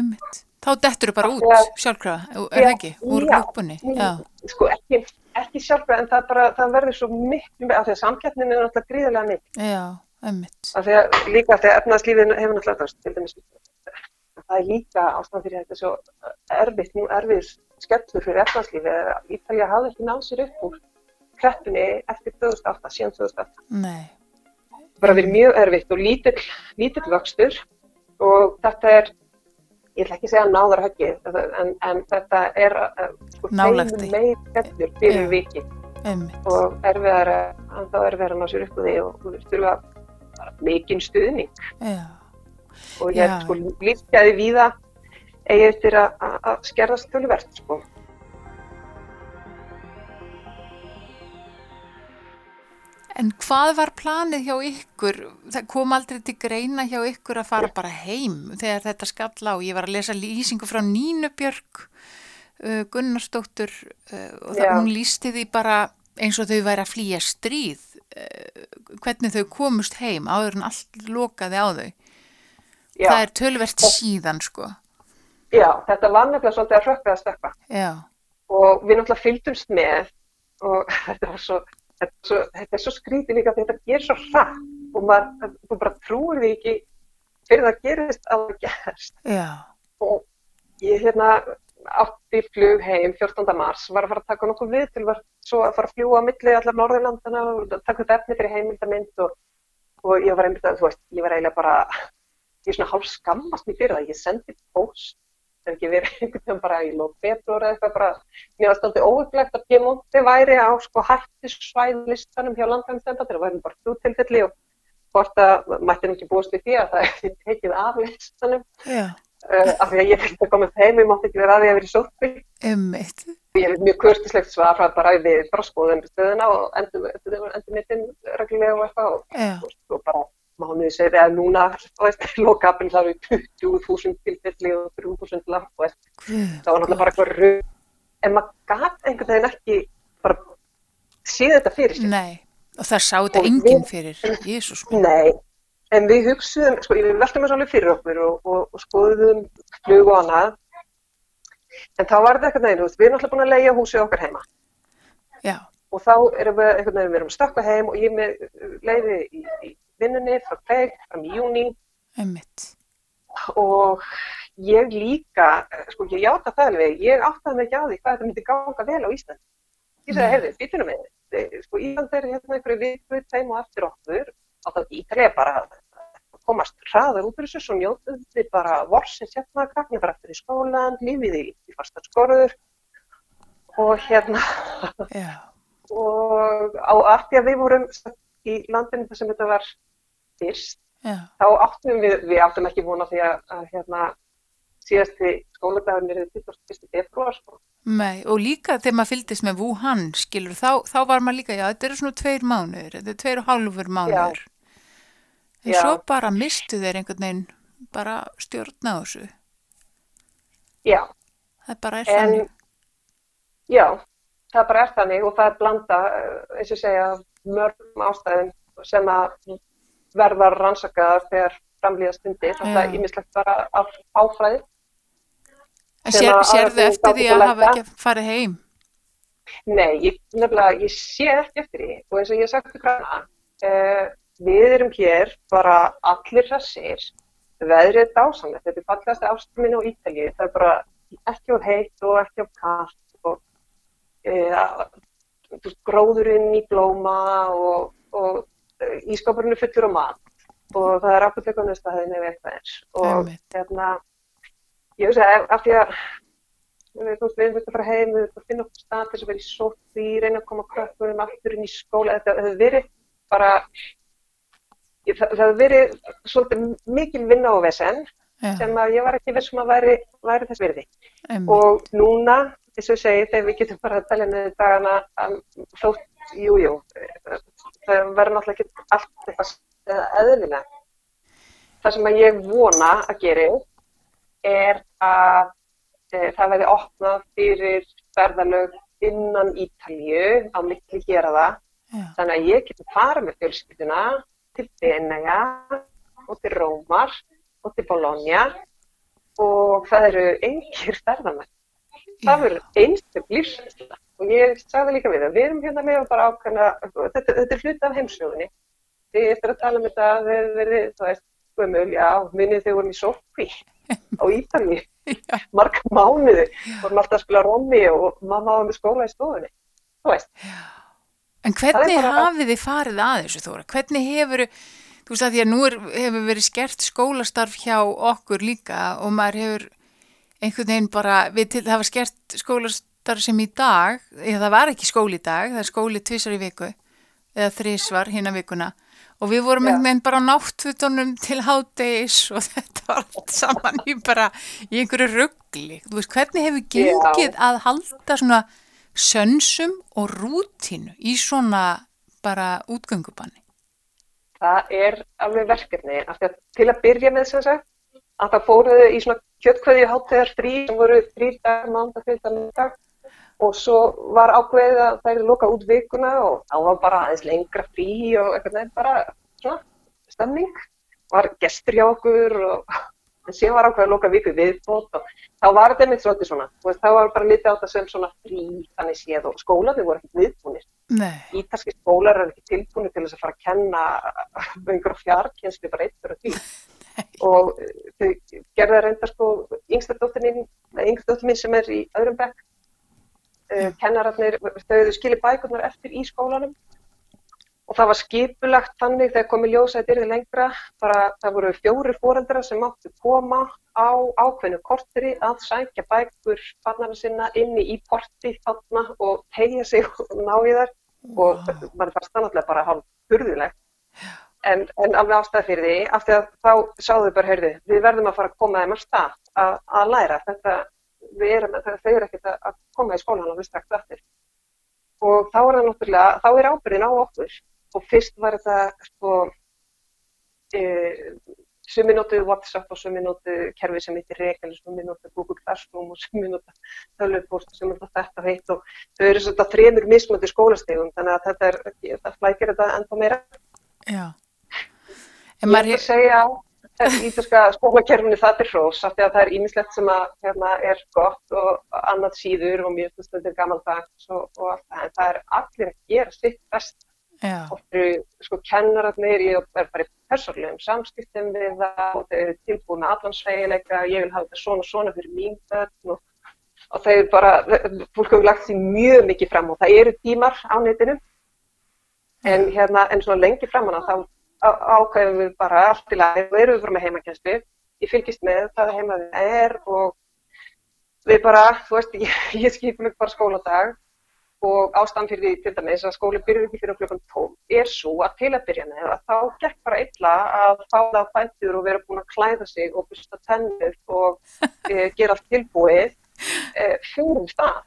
Einmitt. Þá dettur þú bara út ja, sjálfkrafa, er það ekki, úr lúpunni? Sko ekki, ekki sjálfkrafa en það, bara, það verður svo miklu, af því að samkjæfnin er náttúrulega gríðilega mikil. Já. Af því að líka að efnaðslífið hefur náttúrulega það, til dæmis, það er líka ástæðan fyrir þetta svo erfitt, nú erfið skellur fyrir efnaðslífið. Ítalja hafði ekki náð sér upp úr kreppinni eftir 2008, síðan 2008. Nei. Bara verið mjög erfitt og lítill, lítill vöxtur og þetta er ég ætla ekki að segja náðar höggið en, en þetta er uh, sko, meir skellur fyrir viki og erfiðar þá erfiðar að ná sér upp úr því og þú þurfa mikinn stuðning ja. og ég er sko lífgæði víða eigi eftir að skerðast tölverð sko En hvað var planið hjá ykkur? Það kom aldrei til greina hjá ykkur að fara bara heim þegar þetta skall á. Ég var að lesa lýsingu frá Nínu Björg, uh, Gunnarsdóttur uh, og það, hún lýsti því bara eins og þau væri að flýja stríð, uh, hvernig þau komust heim áður en allt lokaði á þau. Já. Það er tölvert síðan sko. Já, þetta var nefnilega svolítið að hrökka að stökka. Já. Og við náttúrulega fylgdumst með og þetta var svo þetta er svo, þetta svo skrítið líka þetta ger svo hratt og maður, þú bara trúir því ekki fyrir það gerist að það gerst Já. og ég hérna átti flug heim 14. mars var að fara að taka nokkuð við til var svo að fara að fljúa að milli allar Norðurlandana og taka þetta efni fyrir heimildamind og, og ég var einmitt að þú veist, ég var eiginlega bara ég er svona hálf skammast mér fyrir það ég sendi post það er ekki verið einhvern veginn bara í lók februar eða eitthvað bara, mér var stundið óupplægt að Piemonte væri á sko hættisvæðlistanum hjá landhæmstenda það væri bara þrjútilfelli og hvort að mætti nú ekki búist við því að það er tekið af listanum uh, af því að ég fyrst að koma þeim, ég mátti ekki vera að því að vera í sóttu Ummitt Ég hef mjög kurtislegt svar frá bara við bara skoðum stöðuna og endur, endur mittin reglulega og eitthvað og, og bara mánuði segði að núna lokapil þar eru 20.000 tilfelli og 3.000 lapp og það var náttúrulega bara eitthvað röð en maður gæti einhvern veginn ekki bara síða þetta fyrir sig Nei, og það sá þetta enginn fyrir. Jésús Nei, en við hugsuðum sko, við veltum þessu alveg fyrir okkur og, og, og skoðum flug og annað en þá var þetta eitthvað neginn við erum alltaf búin að leia húsið okkar heima Já. og þá erum við eitthvað neginn við erum að stakka heim og ég með leiði í, í vinnunni frá Preg fram í júni Einmitt. og ég líka, sko ég játa það alveg, ég áttaði mig ekki á því hvað þetta myndi ganga vel á Ísland. Ég sagði, heyrðu, býtunum með þið, sko Ísland er hérna einhverju viðkvöld þeim og eftir okkur, á það ítalið bara komast hraðar út úr þessu, svo njótuð þið bara vorsins hérna, krakknir bara eftir í skólan, lífið í, í fastar skorður og hérna yeah. og á því að við vorum í landinu þar sem þetta var fyrst, Já. þá áttum við, við áttum ekki vona því að, að hérna, síðasti skóladagurinn er 21. februar sko. Nei, og líka þegar maður fylgdist með Wuhan, skilur, þá, þá var maður líka, já, þetta eru svona tveir mánuður, þetta er tveir og hálfur mánuður. En Já. svo bara mistu þeir einhvern veginn bara stjórna þessu. Já, Það bara er en þannig. já, það bara er þannig og það er blanda, eh, eins og segja, mörgum ástæðum sem að verða rannsakaðar þegar framlýða stundir. Já. Það er ímislegt bara áfræði. Sér, sérðu eftir því að hafa það. ekki farið heim? Nei, ég, nefnilega, ég sé eftir því og eins og ég ykkur hana, uh, við erum hér bara allir hressir, veðrið er dásamlegt, þetta er fallegast ástum minn á Ítalíu, það er bara ekki of heitt og ekki of kallt og uh, gróðurinn í blóma og, og uh, ískapurinn er fullur á mat. Og það er apotekunist að hefði nefnir eitthvað eins og hérna, ég veist að af því að við við erum að fara heim, við erum að finna okkur stað til þess að vera í sótti, reyna að koma krökkunum aftur inn í skóla, þetta hefur verið bara, það, það verið svolítið mikil vinna og vesen Já, sem að ég var ekki vissum að væri, væri þess virði. einmitt. Og núna, og ég segi, þegar við getum bara að telja niður dagana, um, þótt, jú, jú, það verður náttúrulega ekki allt eitthvað eðlilega. Það sem að ég vona að gera er að e, það verði opnað fyrir ferðalög innan Ítalju á milli gera það. Já, Þannig að ég geti farið með fjölskylduna til Benega og til Rómar og til Bologna og það eru engir ferðamenn. Það Já. verður einstök lífsveitsla og ég sagði líka við það, við erum hérna með bara ákveðna, þetta, þetta er hluti af heimsögunni. Þið eftir að tala um þetta, þið hefur verið, þú veist, gömul, já, minnið þau vorum í sókví á Ítalíu, Já. marga mánuði, vorum alltaf að spila rommi og mamma var með skóla í stofunni, þú veist. En hvernig bara- hafið þið farið að þessu Þóra? Hvernig hefur, þú veist að því að nú er, hefur verið skert skólastarf hjá okkur líka og maður hefur einhvern veginn bara, við til það var skert skólastarf sem í dag, eða það var ekki skóli í dag, það er skóli tvisar í viku eða þrísvar hinn vikuna og við vorum Já. einhvern veginn bara á náttfutunum til hádegis og þetta var allt saman í bara í einhverju ruggli. Þú veist, hvernig hefur gengið að halda svona sönsum og rútínu í svona bara útgöngubanni? Það er alveg verkefni, af því að til að byrja með þess að að það fóruðu í svona kjötkveðju hátíðar frí sem voru þrýr dagar, mánda, fyrta, dag og svo var ákveðið að það er loka út vikuna og þá var bara aðeins lengra frí og eitthvað nefn bara svona stemning, var gestur hjá okkur og en síðan var ákveðið að loka viku viðbót og þá var þetta einmitt svolítið svona, veist, þá var bara litið á þetta sem svona frí þannig séð og skólaði voru ekki viðbúnir. Nei, ítalski skólar eru ekki tilbúinu til þess að fara að kenna einhverja fjarkenslu bara eitt fyrir því. Og eh, þau gerða reynda sko yngsta dóttir mín, sem er í öðrum bekk uh, kennararnir, þau skilið bækurnar eftir í skólanum og það var skipulagt þannig þegar komið þetta yrði lengra, bara það voru fjóri fóreldrar sem máttu koma á ákveðnu korteri að sækja bækur barnarna sinna inni í porti þarna og tegja sig og ná í þær. Og Vá. mann fannst það náttúrulega bara hálf furðulegt. En, en alveg ástæða fyrir því af því að þá sáðu bara, heyrðu, við verðum að fara að koma þeim að stað að, að læra þetta, við erum, þau eru ekkert að, að koma í skólan og við strax aftur. Og þá er það náttúrulega, þá er ábyrðin á okkur og fyrst var þetta sko e, sumi notuðu WhatsApp og sumi notuðu kerfi sem heitir Regal, sumi notuðu Google Classroom og sumi notuðu tölvupost sem er þetta heitt og þau eru svona þremur mismöndi skólastegum þannig að þetta er, það flækir þetta ennþá meira já. En maður, ætla að segja að ítalska skólakerfinu það er hrós af því að það er ímislegt sem að hérna, er gott og annað síður og mjög stundir gamaldags og, og allt það en það er allir að gera sitt best já, og eru sko kennararnir, ég er bara í persónlegum samskiptum við það og þau eru tilbúin að allan svegileika, ég vil hafa þetta svona svona fyrir mín börn og, og eru bara, fólk hefur lagt því mjög mikið fram og það eru tímar á netinu. En hérna, en svona lengi framan að þá ákveðum við bara allt í lagi og erum við bara með heimakenslu, ég fylgist með hvað heimaðið er og við bara, þú veist, ég, ég skipum ekki bara skóladag og ástæðan fyrir því til dæmis að skóli byrjuði ekki fyrir klukkan 12 er svo að til að byrja með að þá gekk bara illa að fá það á fættur og vera búin að klæða sig og busta tennur og e, gera allt tilbúið e, fyrir stað,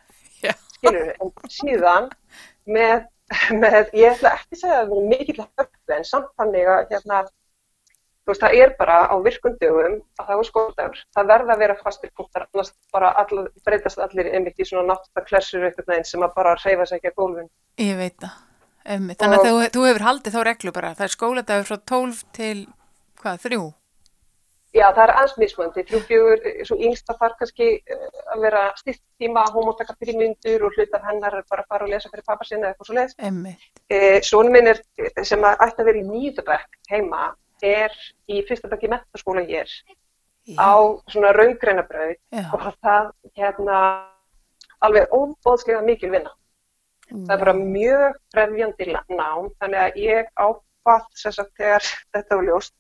skilur en síðan með, með, ég ætla ekki að segja að það er mikill að höfðu en samt þannig að hérna, þú veist, það er bara á virkundögum að það er skóladagur. Það verða að vera fastir punktar, annars bara all, breytast allir einmitt í svona náttúrulega klessur eitthvað neginn sem að bara reyfa sig ekki að gólfin. Ég veit það. Einmitt. Þannig að þú, þú hefur haldið þá reglu bara. Það er skóladagur frá 12 til, hvað, þrjú? Já, það er aðeins mismöndi. Þrjú fjögur, svo yngsta þarf kannski uh, að vera stýrt tíma, hún má taka fyrir myndur og hlut af hennar bara fara og lesa fyrir pappa sinna eitthvað svo leiðs. Einmitt. Eh, er, í er fyrsta bekki metaskóla hér Já. á svona raungreinabraut Já. og það hérna alveg óbóðslega mikil vinna. Það er bara mjög krefjandi nám, þannig að ég áfatt sagt þegar þetta var ljóst.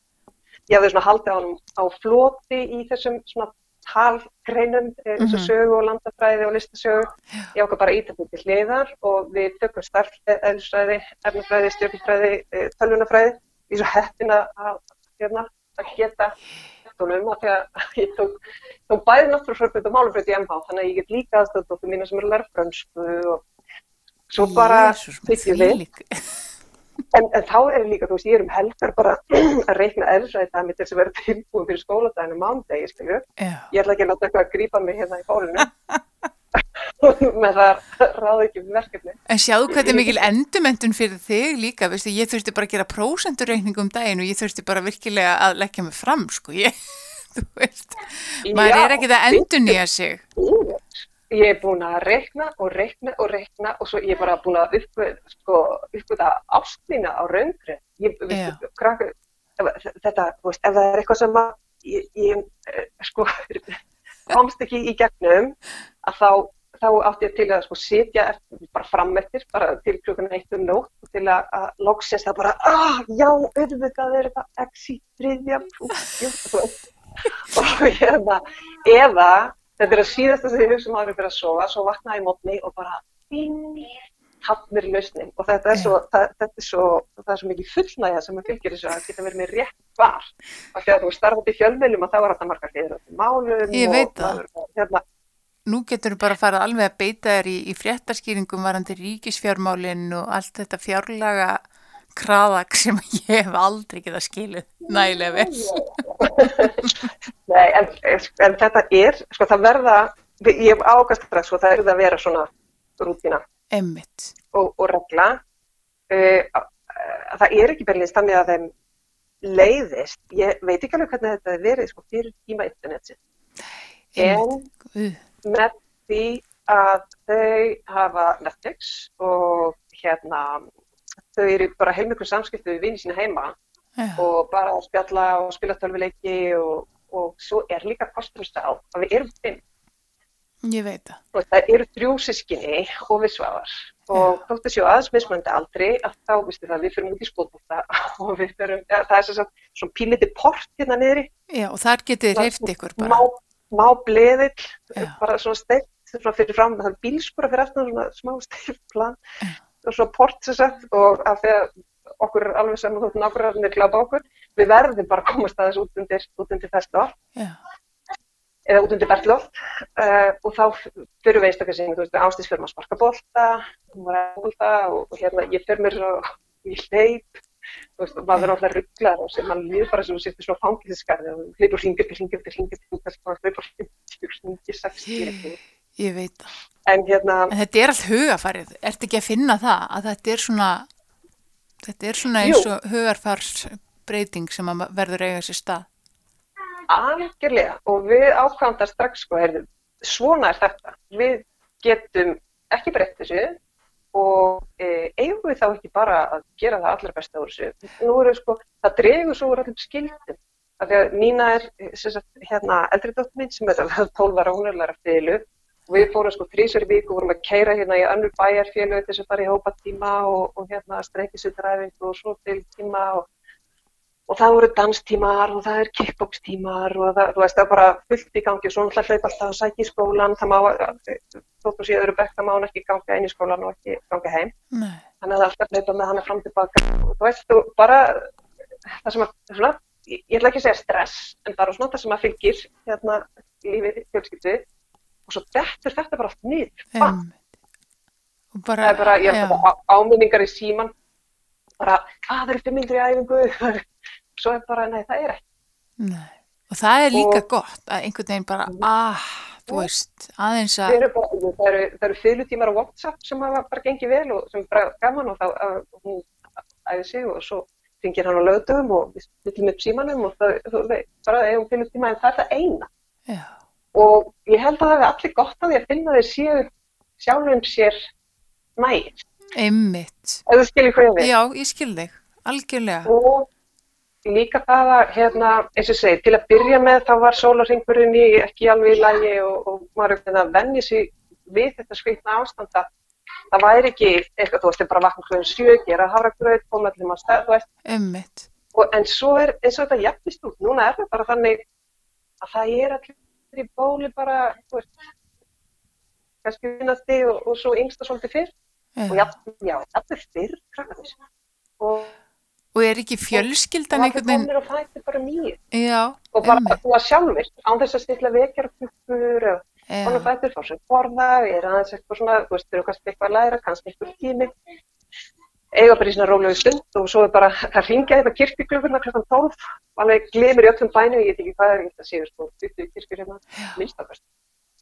Ég hafði svona haldið á á floti í þessum svona talgreinum eins og Mhm. sögu og landafræði og listasögu. Ég ákvað bara þetta til hliðar og við tökum starfeðlisfræði, efnafræði, stjórnfræði, eh, tölvunafræði. Ég er svo heppin að, hérna, að geta honum að því að ég tók, tók bæði náttúrufröfut og málufröfut í MH þannig að ég get líka aðstöðdóttur mína sem eru að læra frönsku og svo bara byggjum við. En, en þá er líka, þú veist, ég er um helgar bara að reikna eðlisræði það mitt sem verður tilbúin fyrir skóladaginu mándegi, skilju. Já. Ég ætla ekki að láta eitthvað að grípa mig hérna í fólinu með það ráði ekki við verkefni. En sjáðu hvað þetta er mikil endumendun fyrir þig líka, veistu, ég þurfti bara að gera prósenturreikningu um daginn og ég þurfti bara virkilega að leggja mig fram, sko, ég, þú veist, maður Já, er ekkit að endurnýja sig. Úr. Ég er búin að reikna og reikna og reikna og svo ég er bara búin að uppgöða sko, ástina á raungri. Þetta, þú veist, ef það er eitthvað sem að ég, ég eh, sko, komst ekki í gegnum, að þá, þá átti ég til að sko sitja eftir, bara fram eftir, bara til klukkan eitt um nótt og til að, að loksins það bara, ah, já, auðvitað er x í þriðja, og hérna, eða þetta er að síðasta sem ég hugsa um aðra fyrir að sofa, svo vaknaði ég mótni og bara hafnir lausnin. Og þetta er svo, það, þetta er svo það er svo mikið fullnægja sem að fylgir þessu að geta verið með rétt var af því að þú starfði í fjölmjölum og þá var þetta margar hliður á málum og það. maður- hérna, Nú getur þú bara farið alveg að beita þér í, í fréttaskýringum varandi ríkisfjármálinn og allt þetta fjárlaga kraðak sem ég hef aldrei getað skilið nægilega vel. Nei, en, en þetta er, sko það verða, ég ákast strax, sko það er að vera svona rútina og, og regla. Uh, það er ekki berlins þannig að þeim leiðist, ég veit ekki alveg hvernig þetta verið sko fyrir tíma internetsi, en Uh, með því að þau hafa Netflix og hérna þau eru bara heilmiklu samskiptu við vinni sína heima já, og bara að spjalla og spila tölvuleiki og, og svo er líka kostur á að við erum fimm. ég veit það. Og það eru þrjú sískinni og við svavar og þóttu séu aðeins mismunandi aldrei að þá vistu það við fyrir út í skóðbúta og við fyrir, ja, það er svo svona píliti port hérna niðri, Já, og þar getið hreift ykkur bara. má, má bleðill, Já. bara svona steitt svona fyrir fram, það er bílskura fyrir aftan svona smá steifplan Já. og svona port sem sagt og að því að okkur er alveg sem þú nákvæmlega glápa okkur, við verðum bara að komast aðeins út undir, út undir festival eða út undir Bertlóð uh, og þá fyrir sem, þú veist, ástís fyrir maður að sparka bolta, hún var að bolta og, og hérna ég fyrir mér svo í hleyp, þú veist, maður er alltaf rugglar og maður líður bara sem þú sittur svona fangilsiskarði og hleypur hringir til hringir til hringir til þess að hleypur hringir, hringir, 60 eitthvað. ég veit það. En hérna, En þetta er allt hugafarið. Ertu ekki að finna það að þetta er svona, þetta er svona eins og hugarfarsbreyting sem verður eiga sér stað? algjörlega og við ákvæmum það strax sko, heyrðu, svona er þetta, við getum ekki breytt þessu og e, eigum við þá ekki bara að gera það allra besta úr þessu. Nú eru sko, það dregur svo úr allum skildum. Því að Nína er eh, sem sagt, hérna eldri dóttir mín sem er alveg 12 ára hún er læra fiðlu og við fórum sko þrísverju viku og vorum að keira hérna í önnur bæjarfélög til þess að fara í hópa tíma og, og hérna streykisutræfing og svo til tíma og og það voru danstímar og það er kickbox-tímar og það, veist, það er bara fullt í gangi og svo náttúrulega hlaupa alltaf að sækja í skólan, það má, þóttu öðru bekk, það má hann ekki ganga inn í skólan og ekki ganga heim. Nei. Þannig að það er alltaf hlaupa með hana fram tilbaka og þú veist, þú bara, það sem að, svona, ég, ég ætla ekki að segja stress, en bara svona það sem að fylgir hérna lífið fjölskyldu og svo dettur þetta bara! Einmitt. Og bara, Það er bara, ég bara áminningar í síman, bara, hvað er fimm myndir í æfingu? Svo er bara, nei, það er ekki. nei. Og það er líka Og- gott að einhvern veginn bara, ah, þú veist, aðeins að, eru, það eru, eru fyrirtímar á WhatsApp sem hafa bara gengið vel og sem er bara gaman og þá að hún æði sig og svo fengir hann á lögdöfum og við spillum upp símanum og það, þú veit, bara eigum fyrirtíma en það er það eina. já, Og ég held að það hefði allir gott að því að finna þeir séu sjálfum sér nægir. Einmitt. Ef þú skilir hvað ég við. Já, ég skil þig, algjörlega. og líka það að hérna, eins og segi, til að byrja með þá var sólarringurinn í ekki alveg í lægi og, og maður er að venja sig við þetta skveitna ástand að það væri ekki eitthvað, þú veist, bara vakna hljóðin sjö, gera hafragröð, koma allir maður stað, þú veist, Einmitt. og, en svo er eins og þetta jafnist út, núna er það bara þannig að það er allir í bóli bara, þú veist, kannski vinnasti og, og svo yngsta svolítið fyrr Já. jafn, já, jafnvel fyrr, krakkarnir. Og Og er ekki fjölskyldan það er einhvern veginn, og fættir bara nýju. já, og bara að búa sjálfur án þess að stilla vekjarklukkur eða svona já, fættur, fá sér borða er aðeins eitthvað svona, þú veist, eru kannski eitthvað að læra kannski eitthvað tími eiga bara í svona rólegu stund og svo er bara það ringja þetta kirkjuklukkurna klukkan 12 alveg glemir í öllum bænum, ég veit ekki hvað er þetta séu, sko, 20 kirkjur hérna minnstakast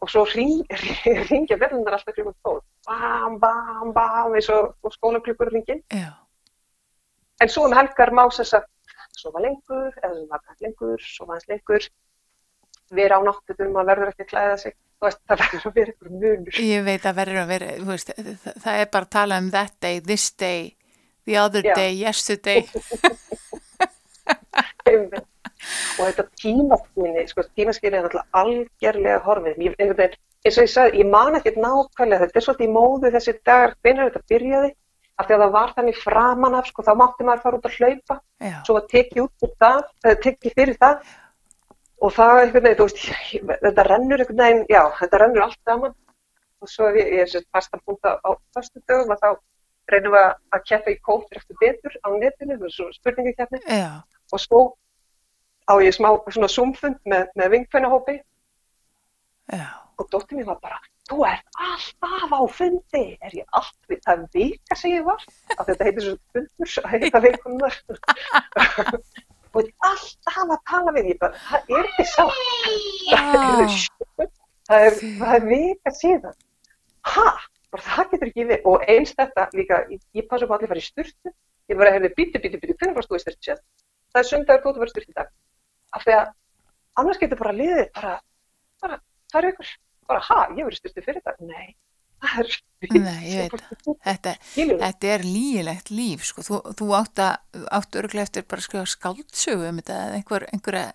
og svo ring, ringja verðunar alltaf klukkan 12 bam, bam, bam eins og, skólaklukkur ringin já, En svo um helgar má þess að sofa lengur, eða sem vakna lengur, sofa hans lengur, vera á náttutum, maður verður ekki að klæða sig, veist, það verður að vera ykkur munur. ég veit að verður að vera, veist, það, það er bara að tala um that day, this day, the other Já. day, yesterday. Einmitt. Og þetta tímaskynni, sko, tímaskynni er náttúrulega algjörlega horfið. Ég, einhvern eins og ég sagði, ég man ekkert nákvæmlega, þetta er svolítið í móðu þessi dagar, hvenær þetta byrjaði, af því að það var þannig framan af, sko, þá mátti maður fara út að hlaupa, Já, svo var tekið út það, tekið fyrir það. Og það einhvern veginn, þú veist, þetta rennur einhvern veginn, já, þetta rennur allt saman. Og svo ég, er sér fastan punkt á, fastu dögum að þá reynum við að- að keppa í kóttir eftir betur á netinu, það svo spurningakefni já, og svo á ég smá svona zoomfund með, með vinkvennahópi og dóttir mér var bara, þú ert alltaf á fundi, er ég alltaf, það vika sem ég var, að þetta heitir svo fundur, að heita vikunnar og ég er alltaf að tala við, ég bara, það er ekki sá, Ah. það er, það er vika síðan, ha, bara það getur ekki við, og eins þetta líka, ég, ég passa upp á allir að fara í styrtu, ég bara hefði bítu, bítu, bítu, hvernig varst þú í styrtu sér? Það er sundagur góð að vera styrtu í dag, af því að annars getur bara liðið, bara, bara, það er ykkur, bara, ha, ég verið styrtu fyrir þetta, nei, það er, Nei, ég veit. Þetta, þetta er lígilegt líf, sko. Þú, þú átt, að, átt örglega eftir bara að skrifa skáldsögu um þetta eða einhver, einhverja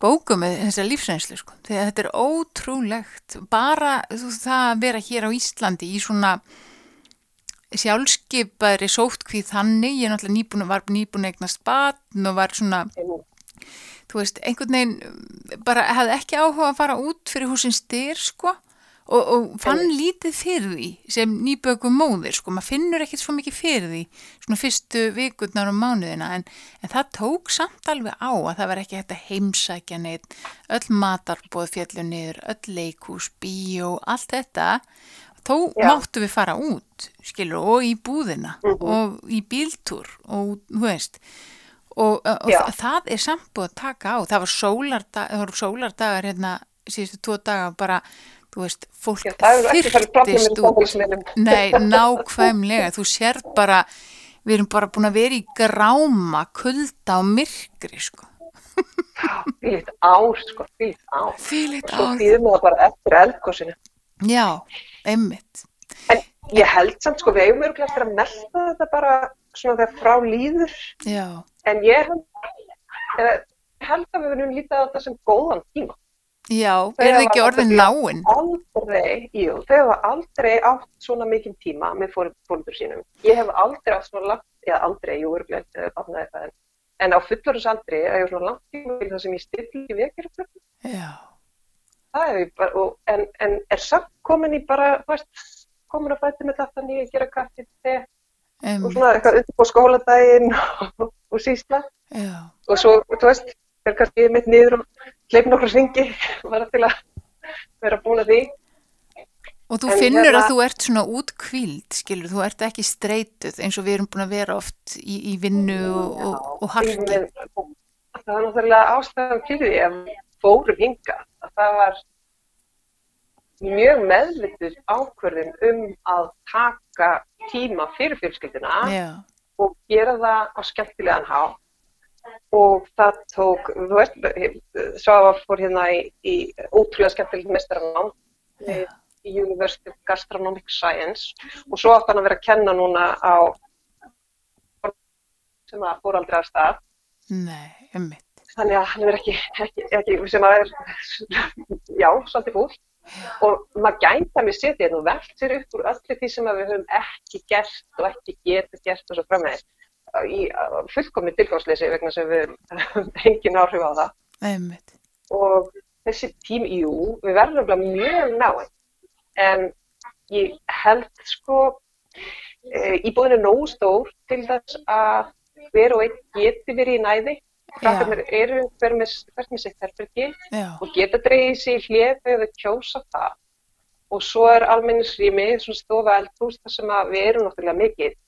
bóku með þessa lífsreynslu, sko. Þegar þetta er ótrúlegt. Bara þú, það að vera hér á Íslandi í svona sjálfskeipari sóttkvíð þannig, ég er náttúrulega nýbúin, var nýbúin eignast batn og var svona, þú veist, einhvern veginn bara hefði ekki áhuga að fara út fyrir húsin styr, sko, og, og fann lítið fyrir því sem nýböku móðir, sko, maður finnur ekkert svo mikið fyrir því, svona fyrstu vikurnar og mánuðina, en, en það tók samt alveg á að það var ekki hægt að heimsækja neitt, öll matarbóð fjallu niður, öll leikús, bíó, allt þetta, þó Já. máttu við fara út, skilur, og í búðina og í bíltúr og, þú veist, og, og það, er samt búið að taka á, það voru sólardagar hérna síðustu tvo daga bara, þú veist, fólk út. samfélagsmiðlum. Nei, nákvæmlega, þú sér bara, við erum bara búin að vera í gráma, kulda og myrkri, sko. Fýlitt ár, sko, fýlitt ár. Fýlit Svo ár. býðum við það bara eftir eldgósinu. Já, einmitt. En ég held samt, sko, við eigum örgulega eftir að melda þetta bara svona þegar frá líður. Já, En ég held, að við verðum lítið á þetta sem góðan tíma. já, Þau er það ekki orðin náinn? Aldrei, jú, þau hafa aldrei átt svona mikinn tíma með fóröldur sínum. Ég hef aldrei átt svona langt, eða aldrei, jú, örgulega eftir að bafna eitthvað, en en á fullorðsaldri að ég svona langt tíma til það sem ég stilli í vekjaraklukku Já, það er ég bara, og, en, en er samt komin í bara, þú veist, komin að fætti með þetta nýja, gera kaffi, te og um, svona eitthvað undir på skóladaginn og, og sísla já, og svo, þú veist, er kannski mitt niður og hleyp nokkru ringi bara til að vera búin að því. Og þú En finnur hérna- að þú ert svona útkvíld, skilur, þú ert ekki streytuð eins og við erum búin að vera oft í, í vinnu og, og, og harki. Það var náttúrulega ástæðan fyrir því að fórum hinga að það var mjög meðvitið ákvörðin um að taka tíma fyrir fjölskylduna Já, og gera það á skemmtilegan há og það tók, Svafa fór hérna í, í ótrúlega skemmtilegt mestaranám já, í University of Gastronomic Science og svo átt hann að vera að kenna núna á sem að fór aldrei að stað. Nei, ummitt. þannig að hann er ekki, ekki, ekki sem að er já, svolítið fúl og maður gæta mér setið hérna og velt sér upp úr öllu því sem að við höfum ekki gert og ekki getið gert og svo framvegis. Í fullkomni tilgangsleysi vegna sem við höfum engin áhrif á það. Ummitt. og þessi tím, jú, við verðum mjög náinn en ég held sko e, íbúðin er nógu stór til þess að hver og einn geti verið í næði krakkarnir eru hver með, með sitt herbergi og geta dreigið sér í hlið þau kjósa það. Og svo er almennisrými, svona stofa eldhús þar sem við erum náttúrulega mikið.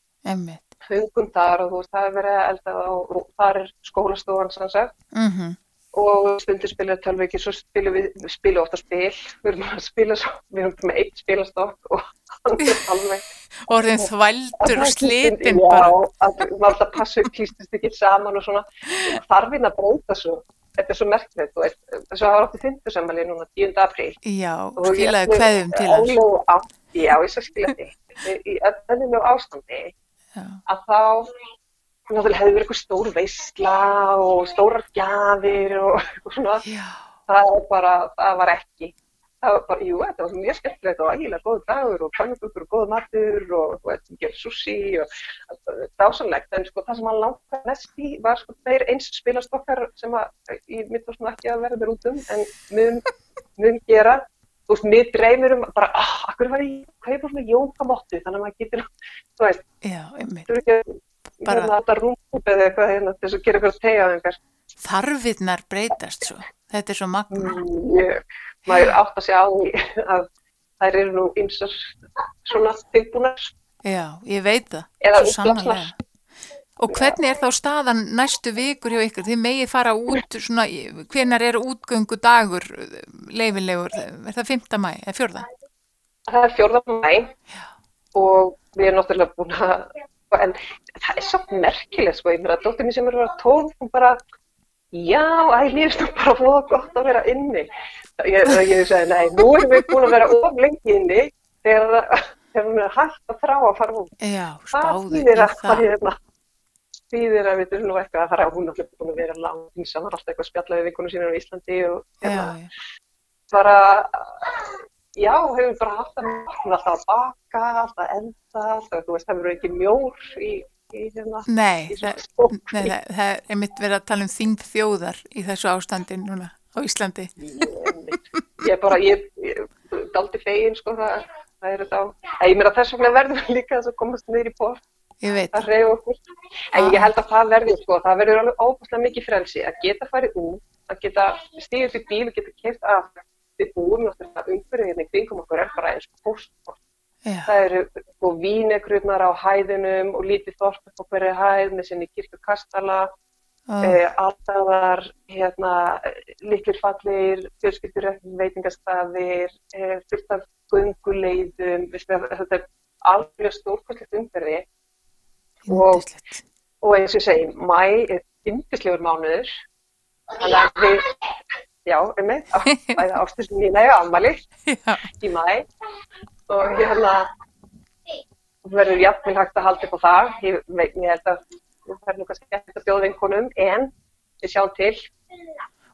Fengum þar og þú veist það er verið að elda og, og þar er skólastofan sem sagt. Mm og stundir spila tölviki, svo spilum við, við spilum ofta spil, við erum að spila svo, við erum með eitt spilastokk og hann er alveg Orðin þvældur og slipin Já, bara. að maður alltaf passa upp klýstist ekki saman og svona, þarfinn að breyta svo, þetta er svo merkilegt, þú veist, þess að það var átti fyndusamali núna 10. apríl. Já, skilaðu kveðum til á- Já, ég skal skila því, í öllum ástandi, Já, að þá náttúrulega hefði verið eitthvað stór veisla og stórar gjafir og svona, já, það var bara, það var ekki. Það var bara, jú, þetta var mjög skemmtilegt og ægilega góð dagur og pannubukur og góð matur og þú veist, við gerum sushi og dásanlegt. En sko það sem hann langar mest í var sko þeir eins spilastokkar sem að ég mitt var svona ekki að verða mér út um en mun, mun gera. Þú veist, mér dreymir um bara, ah, akkur var ég, hvað ég búið svona jókamottu, þannig að maður getur, þú veist, já, þú eru ekki að Bara- hérna þetta rúmkúp eða eitthvað hérna þess að gera eitthvað tegjaðingar. Þarfirnar breytast svo. Þetta er svo magna. Mjög, maður átt að segja á því að þær eru nú ymsar svona tilbúnar Já, ég veit það. eða sannarlega. Og hvernig er þá staðan næstu vikur hjá ykkur? Þið megið fara út svona, hvenar er útgöngu dagur leifilegur? Er það 5. mæ eða 4. Það er fjórða mæ og við erum náttúrulega búin að, en það er svo merkilegt sko, ég meina, dóttir mér sem er að tólf, hún bara, já, æ, mér finnst það bara fóða gott að vera inni. Ég, ég segi, nei, nú erum við búin að vera of lengi inni þegar það, við erum hægt að þrá að fara út. Já, Það spáðu í það það. hérna, þýðir að við þurfum nú eitthvað að fara, hún er náttúrulega búin að vera langt, var alltaf eitthvað að spjalla við vinkunum sínur á Íslandi og hérna, bara, já, hefur bara haft að hún er alltaf að baka, alltaf að elda, alltaf, þú veist, það verður ekki mjór í, í hérna, Nei, í það, nei það, það er einmitt verið að tala um þingd þjóðar í þessu ástandi núna á Íslandi. Ég er bara, ég, ég daldi fegin, sko, það, það er þetta á, ég meira þess vegna verður við líka þess að komast niður í port Ég veit að það. reyða okkur. En ég held að það verður, sko, það verður alveg óbúslega mikið frelsi að geta farið út, að geta stíðið til bíl og geta keirt af við búum náttúrulega umhverfið hérna í kringum okkur er bara eins og. Já, Það eru sko vínegrurnar á hæðinum og lítið þorp upp á hverju hæð með sinni kirkukastala, og, eh, alltaðar, hérna, liklir fallir, fjölskyldur veitingastafir, eh, fullt af gunguleiðum, þetta er alveg stórkvæmslegt umhverfi. Og, og eins og ég segi, mæ er yndislegur mánuður, þannig að við, já, um mig, bæða ástisum mína í afmæli Já, í mæ og hérna verður jafnvel hægt að halda upp á það. Ég, held að það verður kannski ekki að bjóða vinkonum en við sjáum til.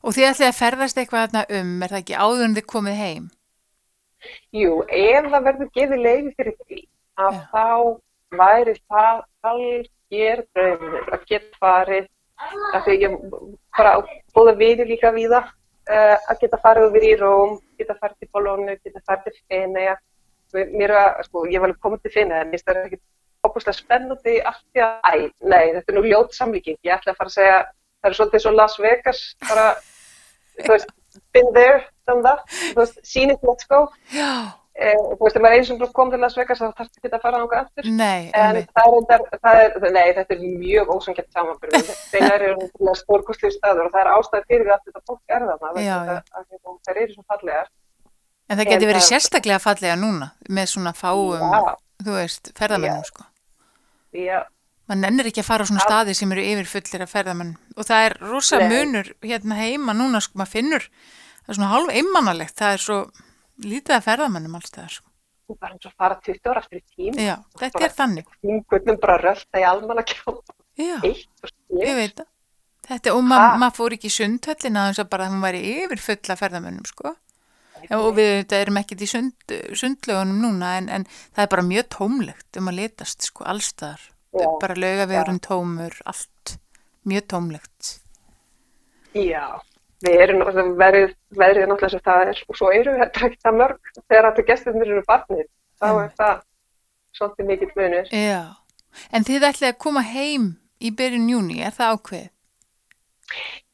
og þið ætlið að ferðast eitthvað um, er það ekki áður en þið komið heim? Jú, ef það verður gefið leiði fyrir því að Já. þá væri það algjör draumur að geta farið af því ég bara búða vini líka við það uh, að geta farið yfir í Róm, geta farið til Bologna, geta farið til Fenea. Mér var, sko, ég var alveg komið til Fenea en finnst það ekki óbúslega spennandi allt því að, æ, nei, þetta er nú ljót samlíking. Ég ætla að fara að segja, það er svolítið svo Las Vegas, bara, þú veist, been there, done that, þú veist, seen it, let's go. Já. Eh, þú veist, ef maður eins og kom til Las Vegas þá þarf þetta ekki að fara ánga aftur. Nei, En það er, það er, nei, þetta er mjög ósangett samanbyrð. Þeir eru stórkostlið staður og það er ástæði fyrir að þetta fólk er þarna. Já, að- að að Þær eru svo fallegar. En það geti En verið það- sérstaklega fallega núna með svona fáum, Já. þú veist, ferðamennum sko. Því að, Man nennir ekki að fara á svona staði sem eru yfirfullir af ferðamenn og það er rosa munur hérna heima núna sko, maður finnur, það er svona hálf einmannalegt, það er svo lítið af ferðamennum alls það sko. þú bara eins og fara 20 ára aftur í tím. Já, þetta er þannig. Þingullum bara rölda í almanna kjópa. Já, ég veit það. Þetta, og maður ma fór ekki í sundhöllina þess að bara hún væri yfirfull af ferðamennum sko. og við þetta erum ekkert í sund, sundlögunum núna en, en það er bara mjög tómlegt um að litast sko allstaðar bara laugavegurinn tómur, allt mjög tómlegt Já, við erum náttúrulega verið, verið náttúrulega sem það er og svo eru þetta ekki það mörg þegar allir gestirnir eru barnir. Þá er Einmitt. það svolítið mikill munur. Já, en þið ætlið að koma heim í byrjun júni, er það ákveð?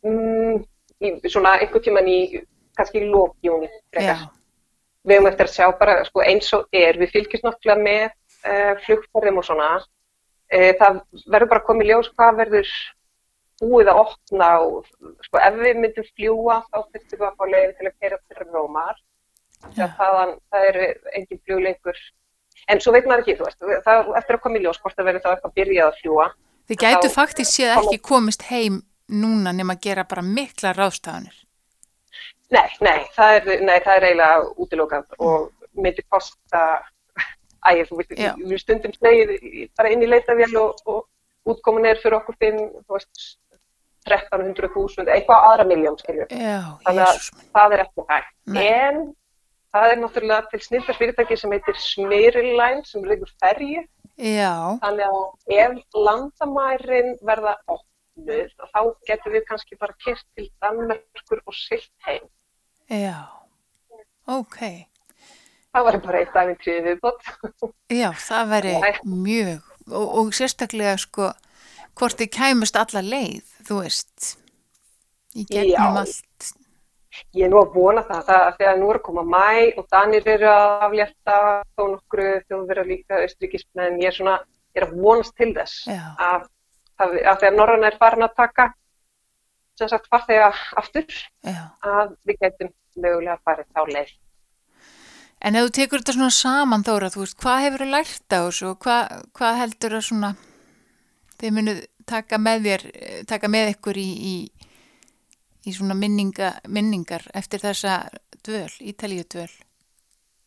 Mm, í, svona einhvern tíman í kannski í lókjúni. Já, Við höfum eftir að sjá bara sko, eins og er, við fylgjast náttúrulega með uh, flugferðum og svona. Uh, það verður bara í ljós hvað verður búið að opna og sko, ef við myndum fljúa þá þurftum við að fá leiðin til að kera fyrir Rómar. Já. Þaðan, það eru engin flugleikur. En svo veit maður ekki, þú veist, það eftir að koma í ljós hvort það verður þá eitthvað byrjað að fljúa. þið gætu faktisk séð ekki komist heim núna nema að gera bara mikla ráðstafanir. Nei, nei, það er, nei, það er eiginlega útilokað og myndi kosta, ægir, þú veist, Já. við stundum slegið í- bara inn í leitavél og, og útkomin er fyrir okkur fimm, þú veist, 1300.000, eitthvað aðra miljón, skiljum. Þannig að það er ekki hægt. Nei. En það er náttúrulega til snildar fyrirtæki sem heitir Smyriline sem leikur ferju. Já, Þannig að ef landamærin verða opnuð, þá getum við kannski bara kert til Danmerkur og silt heim. já, ok. Það var bara eitt daginn tríði viðbót. Já, það Nei. mjög og, og sérstaklega sko hvort þið kæmust alla leið, þú veist, í gegnum Já. allt. Ég er nú að vona það, það þegar nú er að koma mæ og Danir eru að aflétta þó nokkru þjóðverða líka austrikismenn. Ég er svona, ég er að vonast til þess að, að, að þegar Norrann er farin að taka sem sagt farþega aftur Já. að við getum mögulega farið þá leið. En ef þú tekur þetta svona saman Þóra, þú veist, hvað hefur þú lært á þessu og hvað, hvað heldur að svona þið munuð taka með þér, taka með ykkur í, í, í svona minninga, minningar eftir þessa dvöl, Ítalíu dvöl?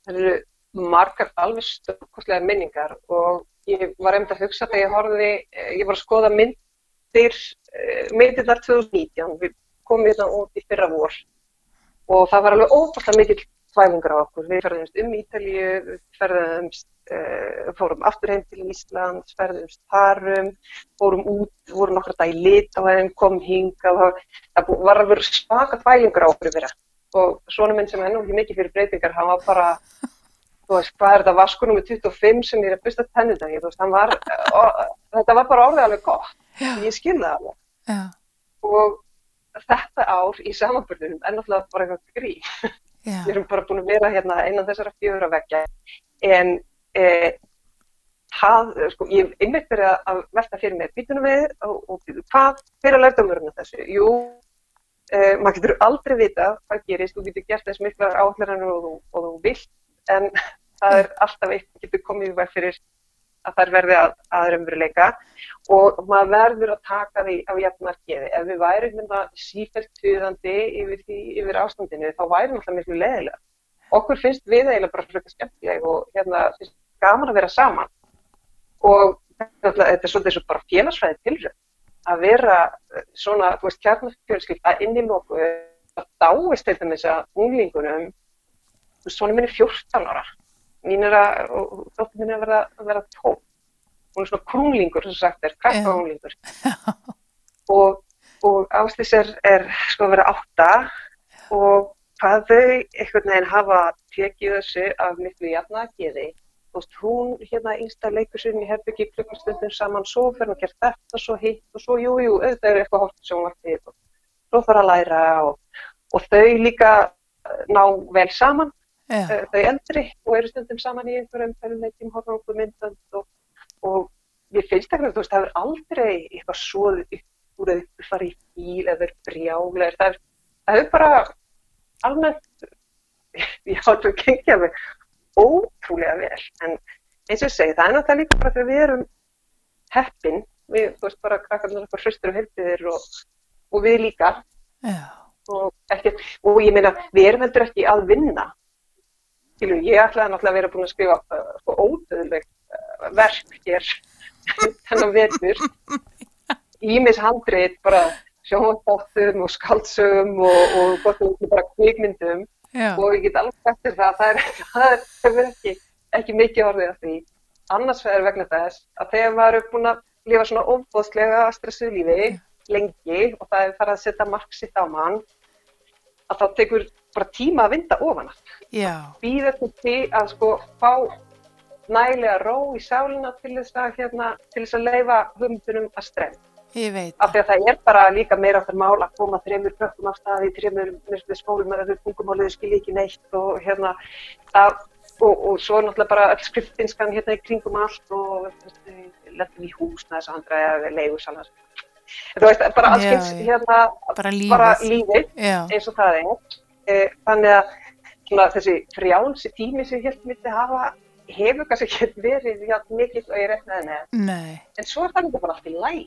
Það eru margar alveg stórkostlega minningar og ég var einmitt að hugsa þegar ég horfði, eh, ég var að skoða myndir, myndirnar 2019, við komum hérna út í fyrra vor og það var alveg óbúinlega mikill svæfingar á okkur. Við ferðumst um Ítalíu, ferðumst, uh, fórum aftur heim til Íslands, ferðumst þarum, fórum út, vorum nokkra dag í lit á þeim, kom hingað það var alveg svaka svæfingar á okkur vera. Og svona minn sem er nú ekki mikið fyrir breytingar, hann var bara þú veist, hvað er þetta, vaskur nummer 25 sem ég er að byrsta tennið þú veist, hann var, þetta var bara orðið alveg gott, Já. ég skil það alveg. Já, Og þetta ár í samanbörðunum er náttúrulega bara eitthvað grí. Já, Við erum bara búin að vera hérna einan þessara fjögur að vekja, en e, það, sko, ég hef einmitt verið að- velta fyrir mér býtunum við og, og hvað fyrir að lærta um þessu? Jú, e, maður getur aldrei vita hvað gerist, þú getur gert þess miklar áhleranur og, og þú vilt, en það er alltaf eitt getur komið veg fyrir að þær verði að, að raunveruleika og maður verður að taka því á jafnmarkiði. Ef við værum hérna sífælt tuðandi yfir, því, yfir ástandinu þá værum alltaf miklu leðilega. Okkur finnst við eiginlega bara frekar skemmtileg og hérna finnst gaman að vera saman og þetta er svolítið svo bara félagsfræði tilrönd að vera eh, svona, þú veist, kjarnafjölskylda inn í lóku að dáist til dæmis að unglingunum svona minn er 14 ára mín er að, og dóttir mín er að vera, að vera tóm hún er svona krunglingur sem sagt er, krakka unglingur og og Ástís er, er sko að vera átta. Og hvað þau einhvern veginn hafa tekið þessu af miklu jafnagiði. Þú veist, hún hérna einsta leikur sinni í herbyggi klukkastundin saman, svo fyrir að gera þetta, svo hitt og svo jújú, jú, auðvitað er eitthvað hort sjónvartið og svo þarf að læra og, og þau líka eh, ná vel saman, Uh, þau eldri og eru stundum saman í einhverjum fælumleikim, horfum myndand og, og ég finnst ekki að þú veist, það er aldrei eitthvað svoðið upp úr að þau fara í bíl eða verið brjálega, það er, það er bara almennt, ég hálf að gengja mig ótrúlega vel, en eins og ég segi, það er náttúrulega líka bara þegar við erum heppin, við, þú veist, bara krakkarnar okkur hristur og helbiðir og, og við líka, Já. og, ekki, og ég meina, við erum heldur ekki að vinna. Skilu, ég ætlaði náttúrulega að vera búin að skrifa uh, sko ódöðleg uh, verk hér þennan vetur. Ímis handrið, bara sjónváttum og skaldsögum og, og gott og bara kvikmyndum Já. og ég get alveg eftir það, það er, það er, það er ekki, ekki mikið orðið af því. Annars er vegna þess að þegar er búin að lifa svona ofbóðslega stressuð lífi lengi og það er farið að setja mark sitt á mann, að þá tekur bara tíma að vinda ofan að. Býða til því að sko fá nægilega ró í sálina til þess að, hérna, til þess að leifa hugmyndunum að strem. Ég veit. Af því að það er bara líka meira áttar mál að koma þreymur krökkum af staði, þreymur myrstu skólum að þau tungumálið skilji ekki neitt og hérna það, og, og svo náttúrulega bara öll skriftinskan hérna í kringum allt og lendum í hús með þess að andra eða leigusalar. Þú veist, bara já. hérna, Bara bara lífið Já. eins og það er. Eh, Þannig að svona, þessi frjálsi tími sem ég held myndi hafa hefur kannski ekki verið jafn mikill og ég reiknaði með. Nei. En svo er það líka bara allt í læg.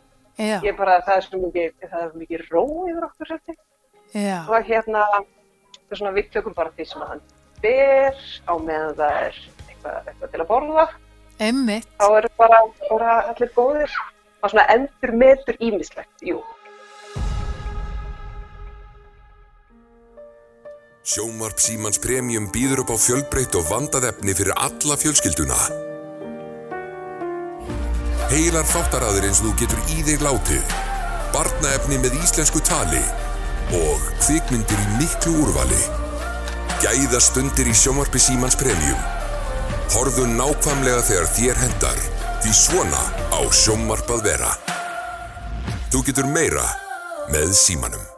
Ég bara, það er svo mikið, það er mikið ró yfir okkur. Já. Og hérna, það er svona, við tökum bara því sem að hann ber á meðan það er eitthvað, eitthvað til að borða. Emmitt. Þá eru bara, bara allir góðir. Og svona endur metur ímislegt, jú. Sjónvarp Símans Premium býður upp á fjölbreytt og vandað efni fyrir alla fjölskylduna. Heilar þáttaraður eins og þú getur í þig látið, barnaefni með íslensku tali og kvikmyndir í miklu úrvali. Gæða stundir í sjónvarpi Símans Premium. Horðu nákvæmlega þegar þér hendar, því svona á sjónvarp að vera. Þú getur meira með Símanum.